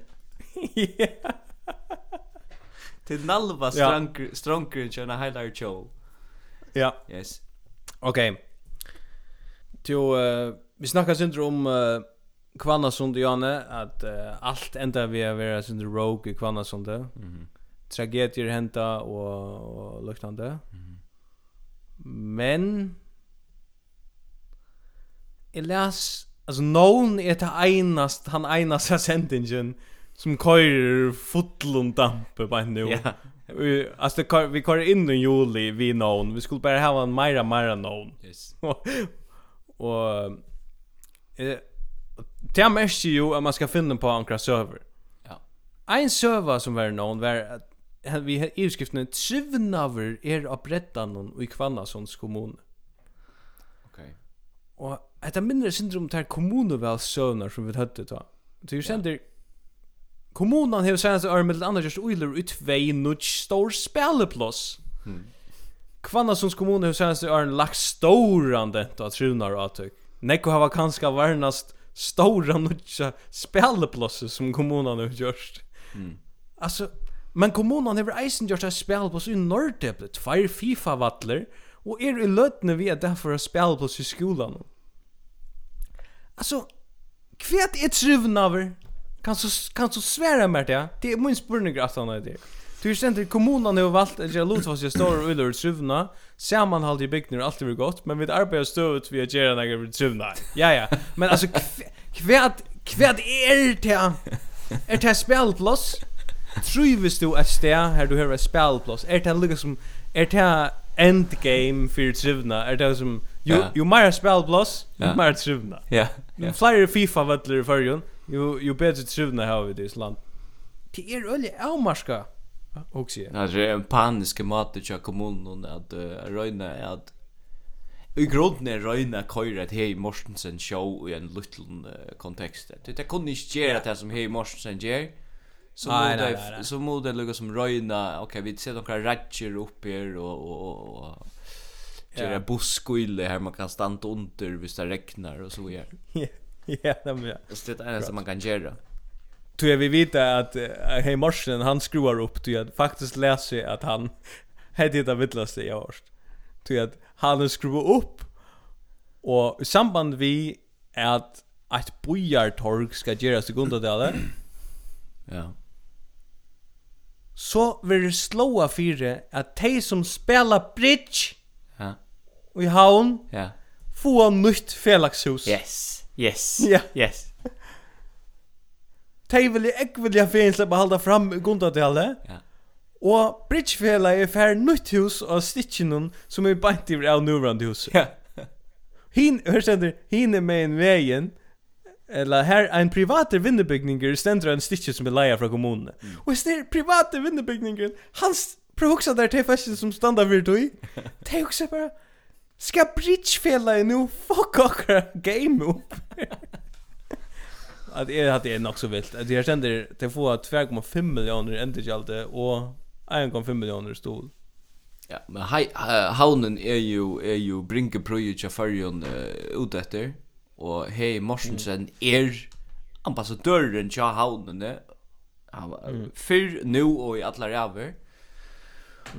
ja. Til nalva stronger enn kjønne heilar show. Ja. Yes. Okej. Okay. Jo, uh, vi snackar synd om uh, Kvannasund Janne att uh, allt ända vi är vara synd rogue i Kvannasund. Mhm. Mm Tragedier hända och, och liknande. Mm. Men Jag läs alltså någon är det einast, han enast sendingen som kör fotlund dampe på nu. Ja. Vi alltså det vi kör in i juli vi någon. Vi skulle bara ha en Myra Myra någon. Yes. och eh det mest ju att man ska finna på ankra server. Ja. En server som var någon var att vi har utskriften Trivnaver är upprättad någon i Kvannasons kommun. Okej. Okay. Och att mindre syndrom där kommuner väl söner som vi hade då. Så ju sänder yeah Kommunen har senast år med andra just oiler ut vei nudge stor spelleplås. Hmm. Kvannasons kommun har senast år lagt storan då trunar att tyck. Nekko har kanske varnast stora nudge spelleplås som kommunen har gjort. Mm. Alltså men kommunen har eisen gjort att spelleplås i Norrteblet, fire FIFA vattler och är i lötne vi att därför att spelleplås i skolan. Alltså Kvet är trivnaver Kan så kan så svära mer det. Det är min spurning att han är det. Du är sent kommunen har valt att göra lot fast jag står under suvna. Sammanhåll i bygden har alltid varit gott, men vi arbetar stövet vi gör när vi suvna. Ja ja, men alltså kvärt kvärt är det. Är det spelplats? Trivs du att stä här du har ett spelplats? Är det lika som är det endgame för trivna? Är det som ju ju mer spelplats, mer trivna. Ja. Flyer FIFA vad det för Jo, jo bättre trivna har vi det i Island. Det är öle avmarska. Också. Det är en panisk mat till kommunen att röjna att I grunden er røyna køyra at hei Mortensen show i en liten kontekst. Det er kun ikke gjerra det som hei Mortensen gjer. Så må det så må det lukka som røyna. Ok, vi ser nokra ratcher opp her og og og gjerra busskoile her man kan standa under hvis det regnar og så gjør. Ja. Ja, nämligen. Det är det som man kan göra. Tror jag vi vet att hej Morsen han skruvar upp till att faktiskt läser att han hade det vittlaste jag har hört. Att han skruvar upp och i samband vi är att att bojartorg ska göra sekundadelen. Ja. Så vill slåa fyra att de som spelar bridge ja. i havn ja. får nytt felakshus. Yes. Yes. Ja. Yes. Tei vil ikke vil jeg finne slippe halda fram gunda till. Ja. Og Bridgefella er fær nytt hus av stitchenun som er bant i av nuvarande hus. Ja. Hin, hør stender, hin er med en veien, eller her ein private vindebygninger stender en stitche som er leia fra Og Mm. Og er private vindebygninger, hans prøvhoksa der til fashion som standa virtui, de hoksa bare, Ska bridgefella nu fuck okkar game up. Att är hade är nog så vilt. Att jag kände det få 2,5 miljoner ändrigalte och 1,5 miljoner stol. Ja, men hei, haunen er jo, er jo brinke project til fyrjon uh, ut etter, og hei Morsensen er ambassadøren til haunen, uh, fyrr, nu og i alla ræver,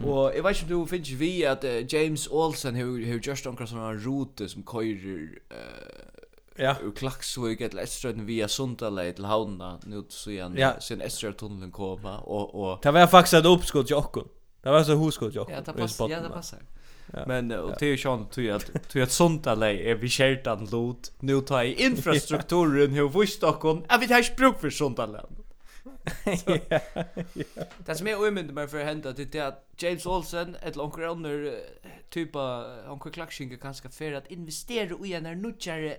Og jeg vet ikke om du finnes vi at uh, James Olsen har hur just omkring såna rute som køyrer uh, Ja. Ur Klaksvik eller Estrøyden via Sundalei til Havna, nu så igjen, ja. siden Estrøytunnelen koma, og, og... Det var faktisk et oppskott til okken. Det var så hoskott til okken. Ja, det passer. Ja, det passer. Ja. Men och det är ju sånt tror jag tror jag sånt alla är vi skärtan lot nu tar i infrastrukturen hur visst och Jag vet inte har bruk för sånt alla. Det som är ömynd med för hända det är att James Olsen ett långt Ronner typa onkel Klaxinge kanske för att investera i en nutjare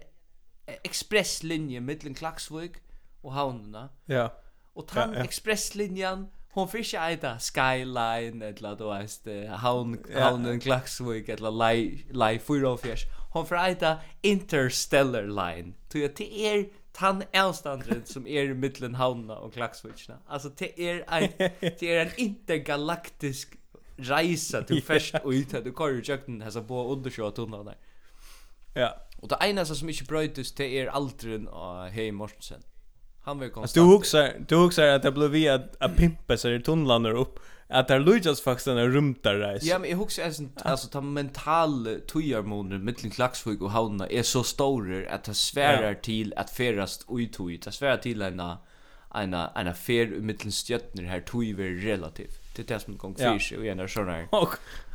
expresslinje mellan Klaxvik och Havnarna. Ja. Och tan ja, ja. expresslinjen hon fick inte äta Skyline eller då är det Havn Havnen Klaxvik eller Lai Lai Fyrofjärs. Hon fick äta Interstellar Line. Så det är tan avstanden som är er i mitten havna och Klaxvichna. Alltså det är en det är en intergalaktisk resa till fest ut att du kör ju jakten här så på undersjö tunnlarna. Ja. Och det ena som inte bröts det är aldrin av Hey Mortensen. Han var konstant. Alltså, du huxar du huxar att det blev vi att, att pimpa sig i tunnlarna upp att där lujas faktiskt en rymtar reis. Ja, men jag husar alltså alltså ta mental tojarmoner mellan Klaxvik och Havna är så stora att det svärar till att färast ut ut. Det svärar till en en en mellom mellan stjärnor här er relativt. Det är det som gång för sig och en sån här. Och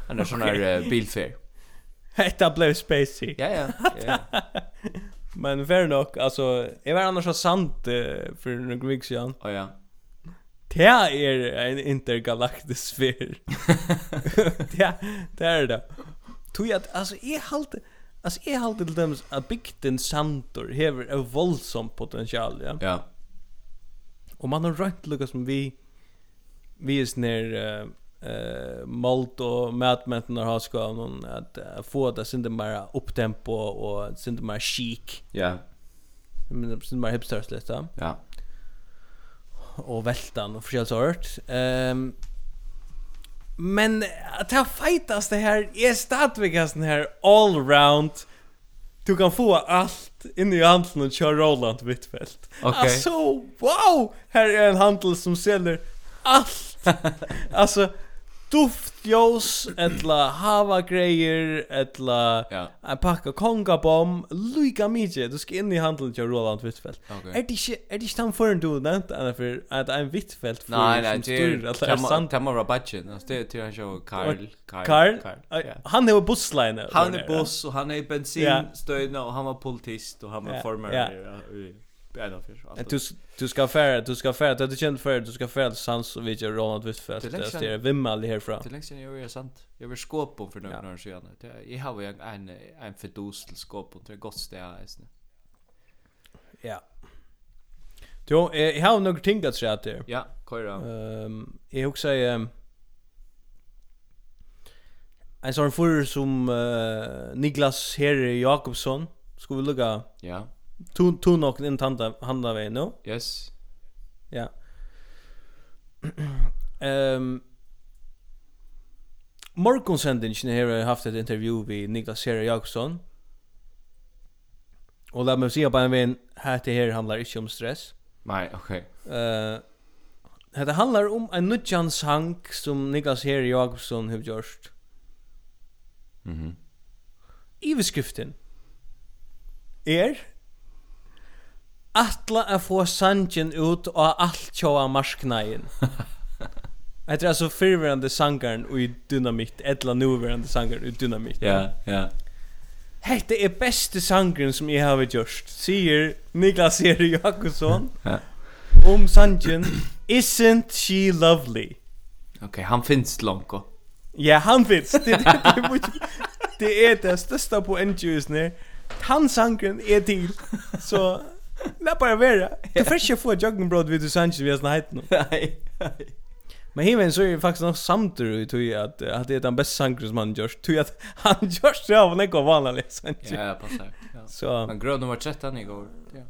en sån här bilfär. Hetta blev spacey. Ja, ja. Ja. Men fair nok, alltså, jag var annars så sant för några veckor sedan. Ja, ja. Det er en intergalaktisk sfär. det, det er det. Tog jag, alltså jag halte, alltså jag halte till dem att bygden Santor hever en våldsam potential, ja? Ja. Och man har rätt lukka som vi, vi är snär, uh, eh malt och mätmätten har ska någon att uh, få det synte mer upptempo och synte mer chic. Ja. Men det mer hipsters lite. Ja och vältan och förskäl sort. Ehm men att ha fightas det här är stadvigas den här all round du kan få allt inne i handeln och köra Roland Wittfeldt. Okay. Alltså wow, här är en handel som säljer allt. alltså duftljós etla hava grejer etla ja. en pakka kongabom lika mycket du ska in i handeln till Roland Wittfeldt okay. Er det ikke, er det inte han för en du nämnt annars for att en Wittfeldt för nej nej det är Tamma Rabatchen det är till han show Karl Karl han är bussline han är buss och han är bensinstöjna och han var politist och han var Ja, Bäda för så. Du du ska färra, du ska färra, du känd för du ska färra sans och vi gör Ronald Wistfeld. Det är vimmal härifrån. Det längst jag är sant. Jag vill skåpa för några år sedan. Jag har ju en en fördos till skåpa är gott ställe är Ja. Du, jag har några ting att säga till. Ja, köra. Ehm, jag också ehm En sån förr som Niklas Herre Jakobsson skulle vi lugga. Ja to to nok in tanta handa vei no. Yes. Ja. Ehm um, Morgon sendingen här har haft ett intervju vi Niklas Serra Jakobsson. Och låt mig säga på en vän här till här handlar inte om stress. Nej, okej. Okay. Eh uh, Det handlar om en nutjan sang som Niklas Herre Jakobsson har gjort. Mhm. Mm er är Atla a få sangen ut og alt tjóa marsknægin. Det er altså förvirrande sangaren og i dynamitt, Etla nuvarande sangaren og i dynamitt. Ja, ja. Hette er beste sangren som jeg har gjort. sier Niklas Eri Jakobsson. om sangen Isn't she lovely? Okej, okay, han finns långt. Ja, han finns. Det, det, det, det är det största på NGOs. Han sangren är till. Så Lä bara vara. Du får inte få joggen bröd vid du Sanchez vi har snajt nu. Nej. Men himen så är faktiskt något samtur i tog att att det är den bästa sankren som han görs. Tog att han görs så av en ekor vanlig Sanchez. Ja, passar. Ja. Så. Han gröd nummer 13 igår. Ja.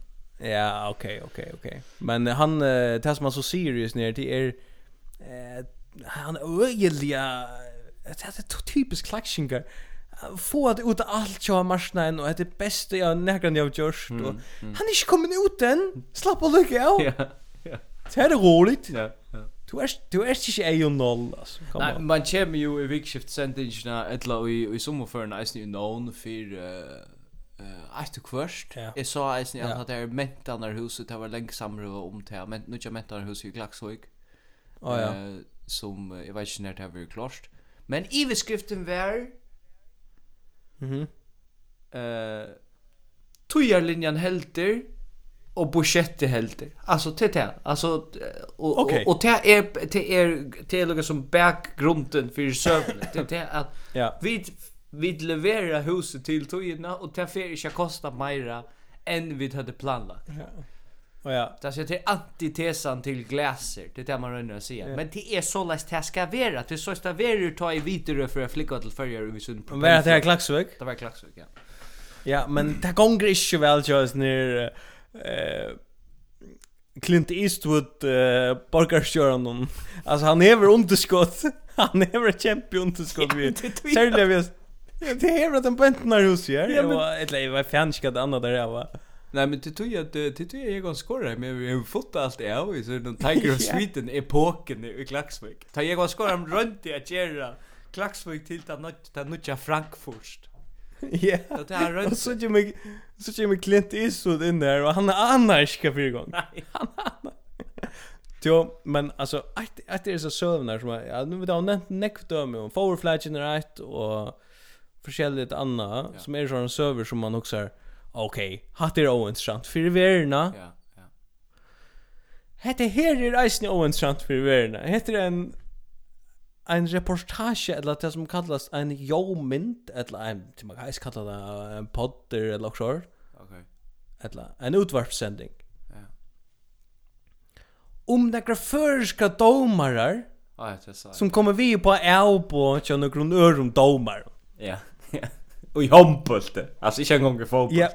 Ja, okej, okay, okej, okay, okej. Okay. Men han det som man så serious ner till är eh han öjliga det är så typiskt klaxingar få att ut allt jag marsna än och det är bästa jag nägran jag gjort mm, och mm. han är inte kommit ut än slapp och lycka ja ja det är roligt ja ja Du är du är inte ej och noll alltså. Nej, man kommer ju i vikskift ett eller i i sommarförna är ju known för eh eh att kvörst. Jag sa att ni att det är mentarnar huset det var längsamare om till men nu jag mentarnar huset i Glaxhög. Ja ja. Som jag vet inte när det har varit klart. Men i beskriften var Mhm. Eh Tujarlinjan helter och Boschetti helter. Alltså till det. Alltså och okay. och det är det är det är något som bakgrunden för sövnet. Det det att ja. vi vi levererar huset till tujarna och det får inte kosta mera än vi hade planlagt. Ja. Oh, ja. Det är antitesan till glaser. Det är det man rönner att säga. Men det är så läst det ska vara. Det är så att det vara ta i vidare för att flicka till förra i sin. Men det här klaxvik? Det var klaxvik, ja. Ja, men det gånger inte väl just när eh Clint Eastwood uh, borgarstjöran om. Alltså han är underskott. han är väl champion underskott. Särskilt vi. Det är väl den han bäntnar hos er. Ja, men... Eller jag var fanskad annat där jag var. Nej men det tror jag att det tror jag är skorra men vi har fått allt det av, så den Tiger of Sweden epoken i Klaxvik. Ta jag var skorra runt i att göra Klaxvik till att nåt att nåt Frankfurt. Ja. Det är runt. Så kommer mig så ju Clint Eastwood in där och han är anarkist för gång. Nej, han är Jo, men alltså att att det är så sövnar som jag nu vet jag nämnt neckdöme och forward flight generate och förskäligt anna som är sån server som man också okej, hatt er ointressant för verna. Ja, ja. Hette her er eisne ointressant för verna. Hette en en reportage eller det som kallas en jomynd eller en som man kan kalla det en podd eller något. Okej. Eller en utvarpsending. Ja. Om några förska domarar som kommer vi på Elbo och några grund örum domar. Ja. Ja i handbollte. Alltså inte en gång i fotboll. Ja,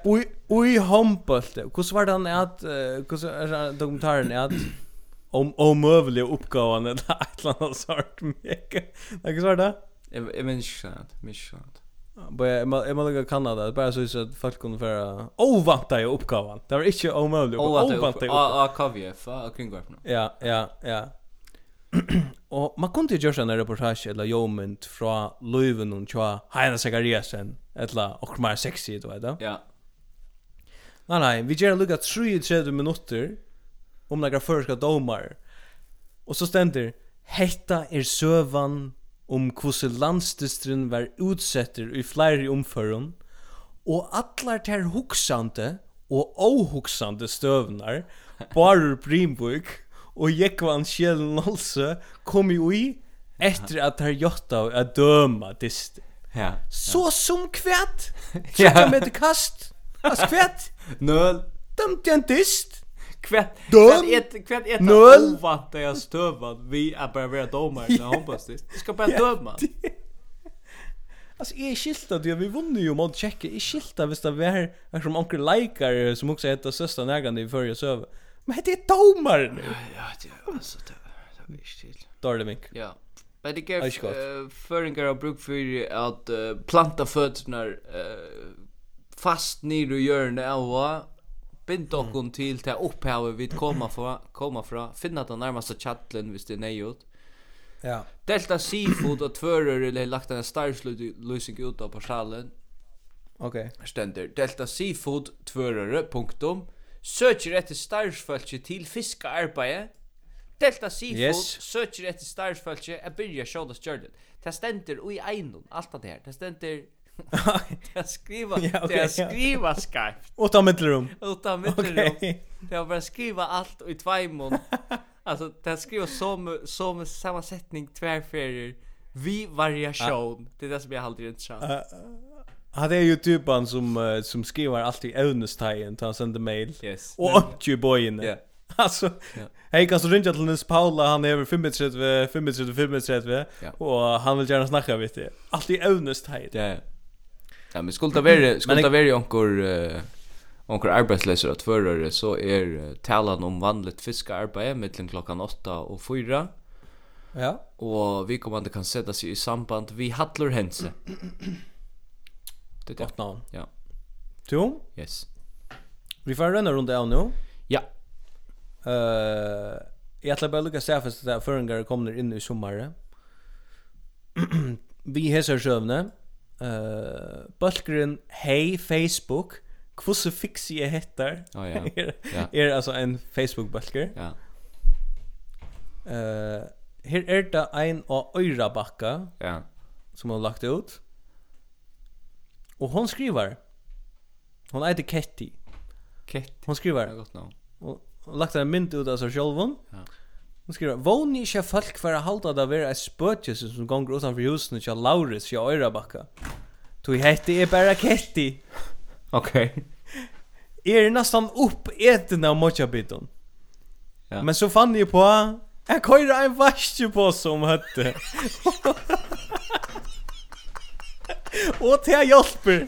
och i handbollte. Hur var det han att hur är dokumentären att om omövliga uppgåvan eller ett eller annat sort mycket. Vad var det? Jag minns inte, minns inte. Bara jag jag måste Kanada bara så att folk kunde föra ovanta i uppgåvan. Det var inte omöjligt. Ovanta i uppgåvan. Ja, kavje för kringvarpen. Ja, ja, ja. og man kunde ju göra en reportage eller joment fra Löven och tja Heina Sakariasen eller och mer sexy då vet Ja. Nej nej, vi gör lukka 33 minuter om några förska domar. Och så ständer hetta er sövan om hvordan landsdistrin var utsetter i flere omføren, og allar ter huksande og ohuksande støvnar, barur Brimburg, og Jekvan Kjell Nolse kom jo i etter at her jotta å døma dist. Ja. Så som kvært. Kjøtta med kast. Altså kvært. Nøl. Dømte en dist. Kvært. Døm. Kvært et av ovant jeg støvat vi er bare vera domar i håndbøstist. Vi skal bare døma. Alltså jag skilta det vi vunnit ju mot Tjeckien. Jag skilta visst det var här som onkel likar som också heter sista Nägande i förra söver. Men det är domar nu. Ja, det är alltså det det är visst. Dårlig mink. Ja. Men det gav uh, föringar av bruk för att uh, planta fötterna uh, fast ner i hjörnet av bind okkom til til opphavet vi koma fra, koma fra finna den nærmaste chatlen hvis det er nejot. Ja. Delta Seafood og tvører eller lagt en starsløsning ut av portalen. Ok. Stender. Delta Seafood tvører punktum søker etter starvsfølge til fiskearbeidet, Delta Seafood yes. søker etter starvsfølge at byrja sjåda stjørnet. Det stender ui einon, alt av det her. Det stender Det skriva, ja, okay, det skriva ja. skarpt. Utan mittlerum. Utan mittelrum. Okay. Det var bara skriva allt i tvajmon. alltså det skriva som som samma sättning tvärferier vi variation. Ja. Det är det som jag alltid inte sa. Uh, Han är ju typen som uh, som skriver alltid ävnestajen till han sänder mail. Yes. Och inte bojen. Ja. Alltså, Ja. hej kan så ringa till Nils Paula, han är över 35, 35, 35 och han vill gärna snacka vet du. Allt i ävnestajen. Ja. Ja, men skulle det vara skulle det vara onkor, uh, onkor arbetslösa att förare så är uh, talan om vanligt fiskearbete mellan klockan 8 och 4. Ja. Och vi kommer kan sätta sig i samband vi Hattler Hense. Det är gott namn. Ja. Jo, Yes. Vi får runda runt av nu. Ja. Eh, uh, jag ætla bara lukka sig fast där förringar kommer in i sommare. vi hesar sjövne. Eh, uh, Bulkgren hey Facebook. Kvosse fixi jeg heter. Ja ja. Ja. er altså en Facebook bulker. Ja. Eh, uh, her er det en av Øyrabakka Ja. Som har lagt ut. Och hon skriver. Hon heter Ketty. Ketty. Hon skriver. Jag gott namn. Och, lagt en mynd ut av sig själv. Ja. Hon skriver, vån ikke folk for å halda det være et spøtjes som gonger utanfor husen til Laurits i Øyrabakka. Tog hette er bara Ketty. Ok. er upp oppeten av mochabiton. Ja. Men så fann jeg på, jeg køyre en vaskje på som høtte. Og det hjelper.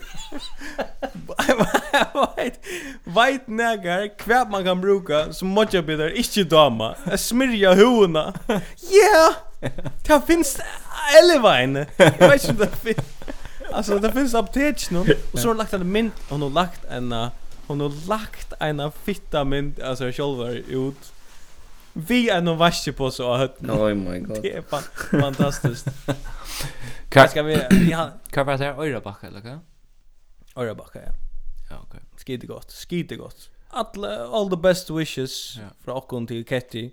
Veit, veit negar hva man kan bruka som mycket bättre. Inte dama. Smirja hona. Ja. Det finns elvain. Jeg vet ikke om det finns. Alltså det finns aptek nu. Och så har lagt en mynd, och hon har lagt en hon har lagt en fitta mynd, alltså själva ut Vi är nog vaske på så att Oh my god. Det är fan fantastiskt. Kan ska vi vi har kan vi säga Örabacka eller vad? Örabacka ja. Ja okej. Skite Skit gott. Skit gott. All all the best wishes ja. från okkon till Ketty.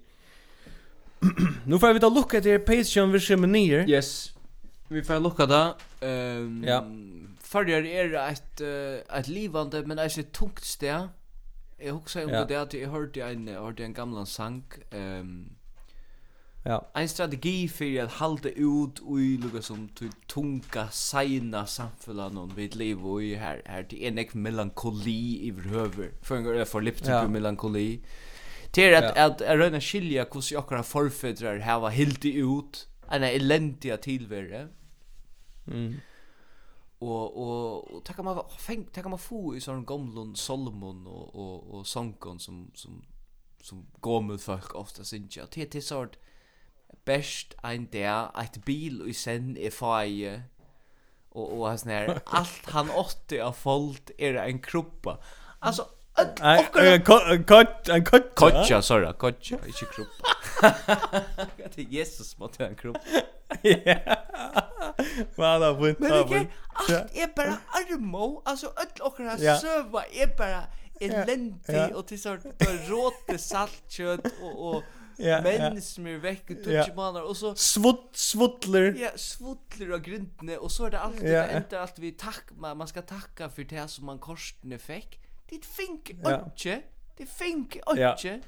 nu får vi ta lukka til Patreon vi ser med nyer. Yes. Vi får lukka da. Ehm um, ja. Förr är det uh, ett livande men är så tungt steg. Jeg husker om ja. det at jeg hørte en, jeg hørte en gamla sang. Um, ja. En strategi for at halde ut ui lukka som tunga seina samfunnet noen vid liv og i her, her til en ek melankoli i vrøver. For en gang er forlipt ja. melankoli. Det er at, ja. at jeg røyna skilja hvordan okkara forfedrar hava helt ut en elendiga tilverre. Mm og og og takka man feng tacka man få i sån gamlon Solomon og og og sånkon som som som går folk ofta syns jag till sort best ein der ett bil og sen if I og och han alt han åtte av fold er ein kruppa altså Kotja, kotja, sorry, kotja, ikke kruppa. Det er Jesus måtte ha en kruppa. Ja, man har vunnet Men ikke, alt er bare armo, altså, alt okra søva er bare elendig, og til sånn, råte saltkjøtt, og, og, Ja, menn som er vekk og tutsi manar og så Svut, svutler Ja, svutler av grindene og så er det alltid, det ender alltid vi takk, man, man skal takka for det som man korsene fick. Det fink inte. Det fink inte.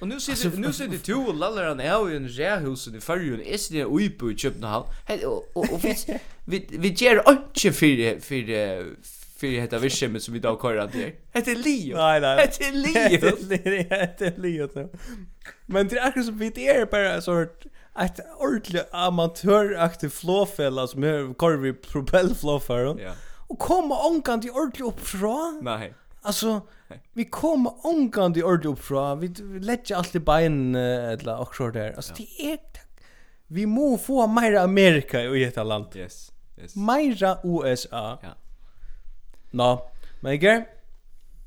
Och nu sitter nu sitter du och lallar han är i en rehus i förrjun. Är det uppe i Köpenhamn? Hej Och och vi vi vi ger inte för för för hetta virkemet som vi då kör att det. Hette Leo. Nej nej. Hette Leo. Hette Leo. Men det är akkurat som vi det är bara sort ett ordentligt amatöraktigt flåfälla som är korv i propellflåfaren. Ja och komma onkan till ordentligt upp fra. Nej. Alltså vi kommer onkan till ordentligt upp fra. Vi, vi lägger allt i bein eller och där. Alltså ja. det är vi må få mer Amerika i detta land. Yes. Yes. Meira USA. Ja. Nå, men jag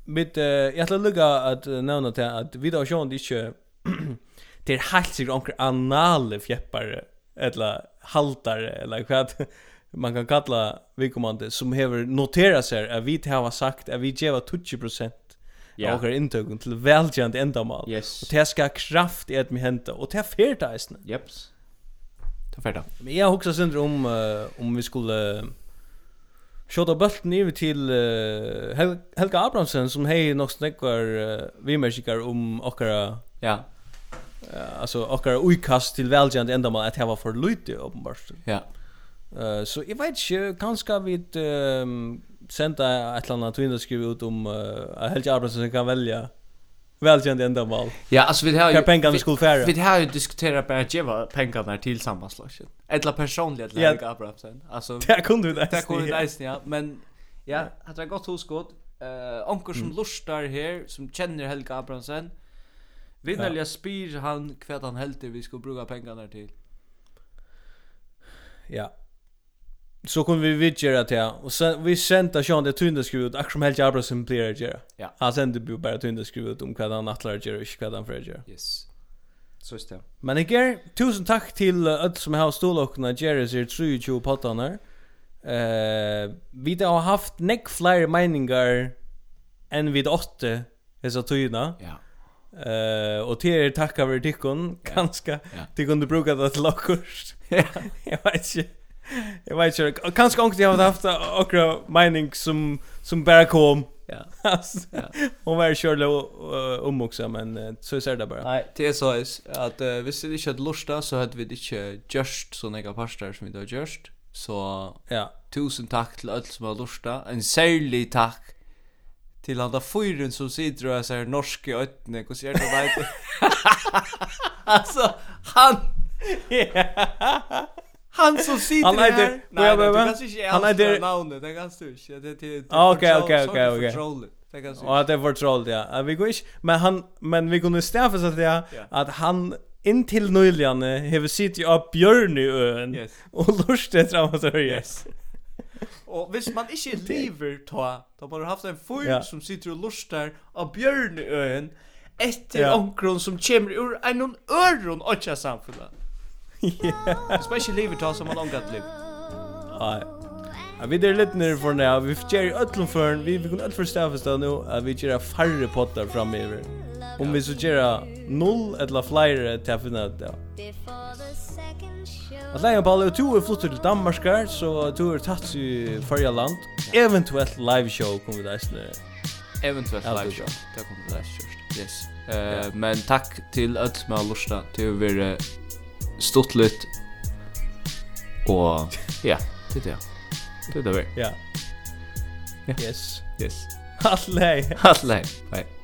Mitt, uh, jeg ætla lukka at uh, nevna til at vi da sjån det ikke det er helt sikkert anker anale fjeppare eller haltare eller hva man kan kalla vikommande som hever notera sig att vi har sagt att vi ger 20% Ja. våra intögen till välkänt ändamål. Yes. Och det ska kraft i att mig hända. Och det är färdigt eisen. Jeps. Det är färdigt. Men jag huxar syndra om uh, om vi skulle uh, Shota bulten yfir til uh, Hel Helga Abrahamsen som hei nok snakkar uh, vimersikar om okkara ja. Uh, altså okkara uikast til velgjant endamal at hava for lite åpenbart. Ja. Yeah. Eh så jeg vet inte kanske vid ehm senda ett annat tvinna skrive ut om uh, at arbetare som kan välja välkänd ändamål. Ja, alltså vi har ju Hur pengarna skulle färra. Vi har ju diskuterat bara att ge pengarna till sammanslagningen. Eller personligt läge Abrahamsen. Alltså Det kunde vi Det kunde vi nice, ja, men ja, hade det gått huskott. Eh onkel som lustar här som känner Helga Abrahamsen. Vinnarliga spyr han kvätt han helt vi skulle bruka pengarna till. Ja, så kommer vi vidgera till och sen vi sända Sean det tunna skruvet akkurat som helt jävla som blir det göra. Ja. Han sände ju bara tunna skruvet om vad han attlar göra och vad han för göra. Yes. Så är det. Men igen, tusen tack till öll som har stålockna Jerry ser 22 pottarna. Eh, vi har haft neck flyer meningar än vid åtta dessa tøyna. Ja. Eh och till tackar vi tyckon ganska tyckon du brukar det till Ja. Jag vet inte. Jag vet inte. Kanske också jag har haft några mening som som bara kom. Ja. Hon var kör då om också men så är det bara. Nej, det är så att uh, visst det inte hade lusta så hade vi det inte gjort så några pastar som vi då just. Så ja, tusen tack till alla som har lusta. En särlig tack till alla fyren som sitter och säger norske ötne, hur ser det ut? Alltså han Yeah. Han som sitter han här. Nej, men du kan inte han är navnet. Det kan du inte. Det är Okej, okej, okej, okej. Det kan du. Ja, det var troll ja. Vi går inte men han men vi kunde stäffa så att att han intill nyligen har sitt ju upp Yes. och lust det fram så yes. Och hvis man inte lever ta då har haft en fyr ja. som sitter och lustar av Björnöön efter onkron som kommer ur en öron och samfundet. Especially livet tar som man långat liv. Ja. Ja, vi der lit nere for nu. vi gjør ødlom for, vi kunne ødlom for stavest da nå, at vi gjør færre potter framover. Om vi så gjør null eller flere til å finne ut, ja. At leia Palle, og to er til Danmark så to är tatt i farja land. Eventuelt live show kommer vi deisne. Eventuelt live show, det kommer vi deisne kjørst. Yes. Uh, yeah. Men takk til Ødsma og Lorsta, til å stuttligt och ja, det där. Det där. Ja. Yes. Yes. Hatley. Hatley. Bye.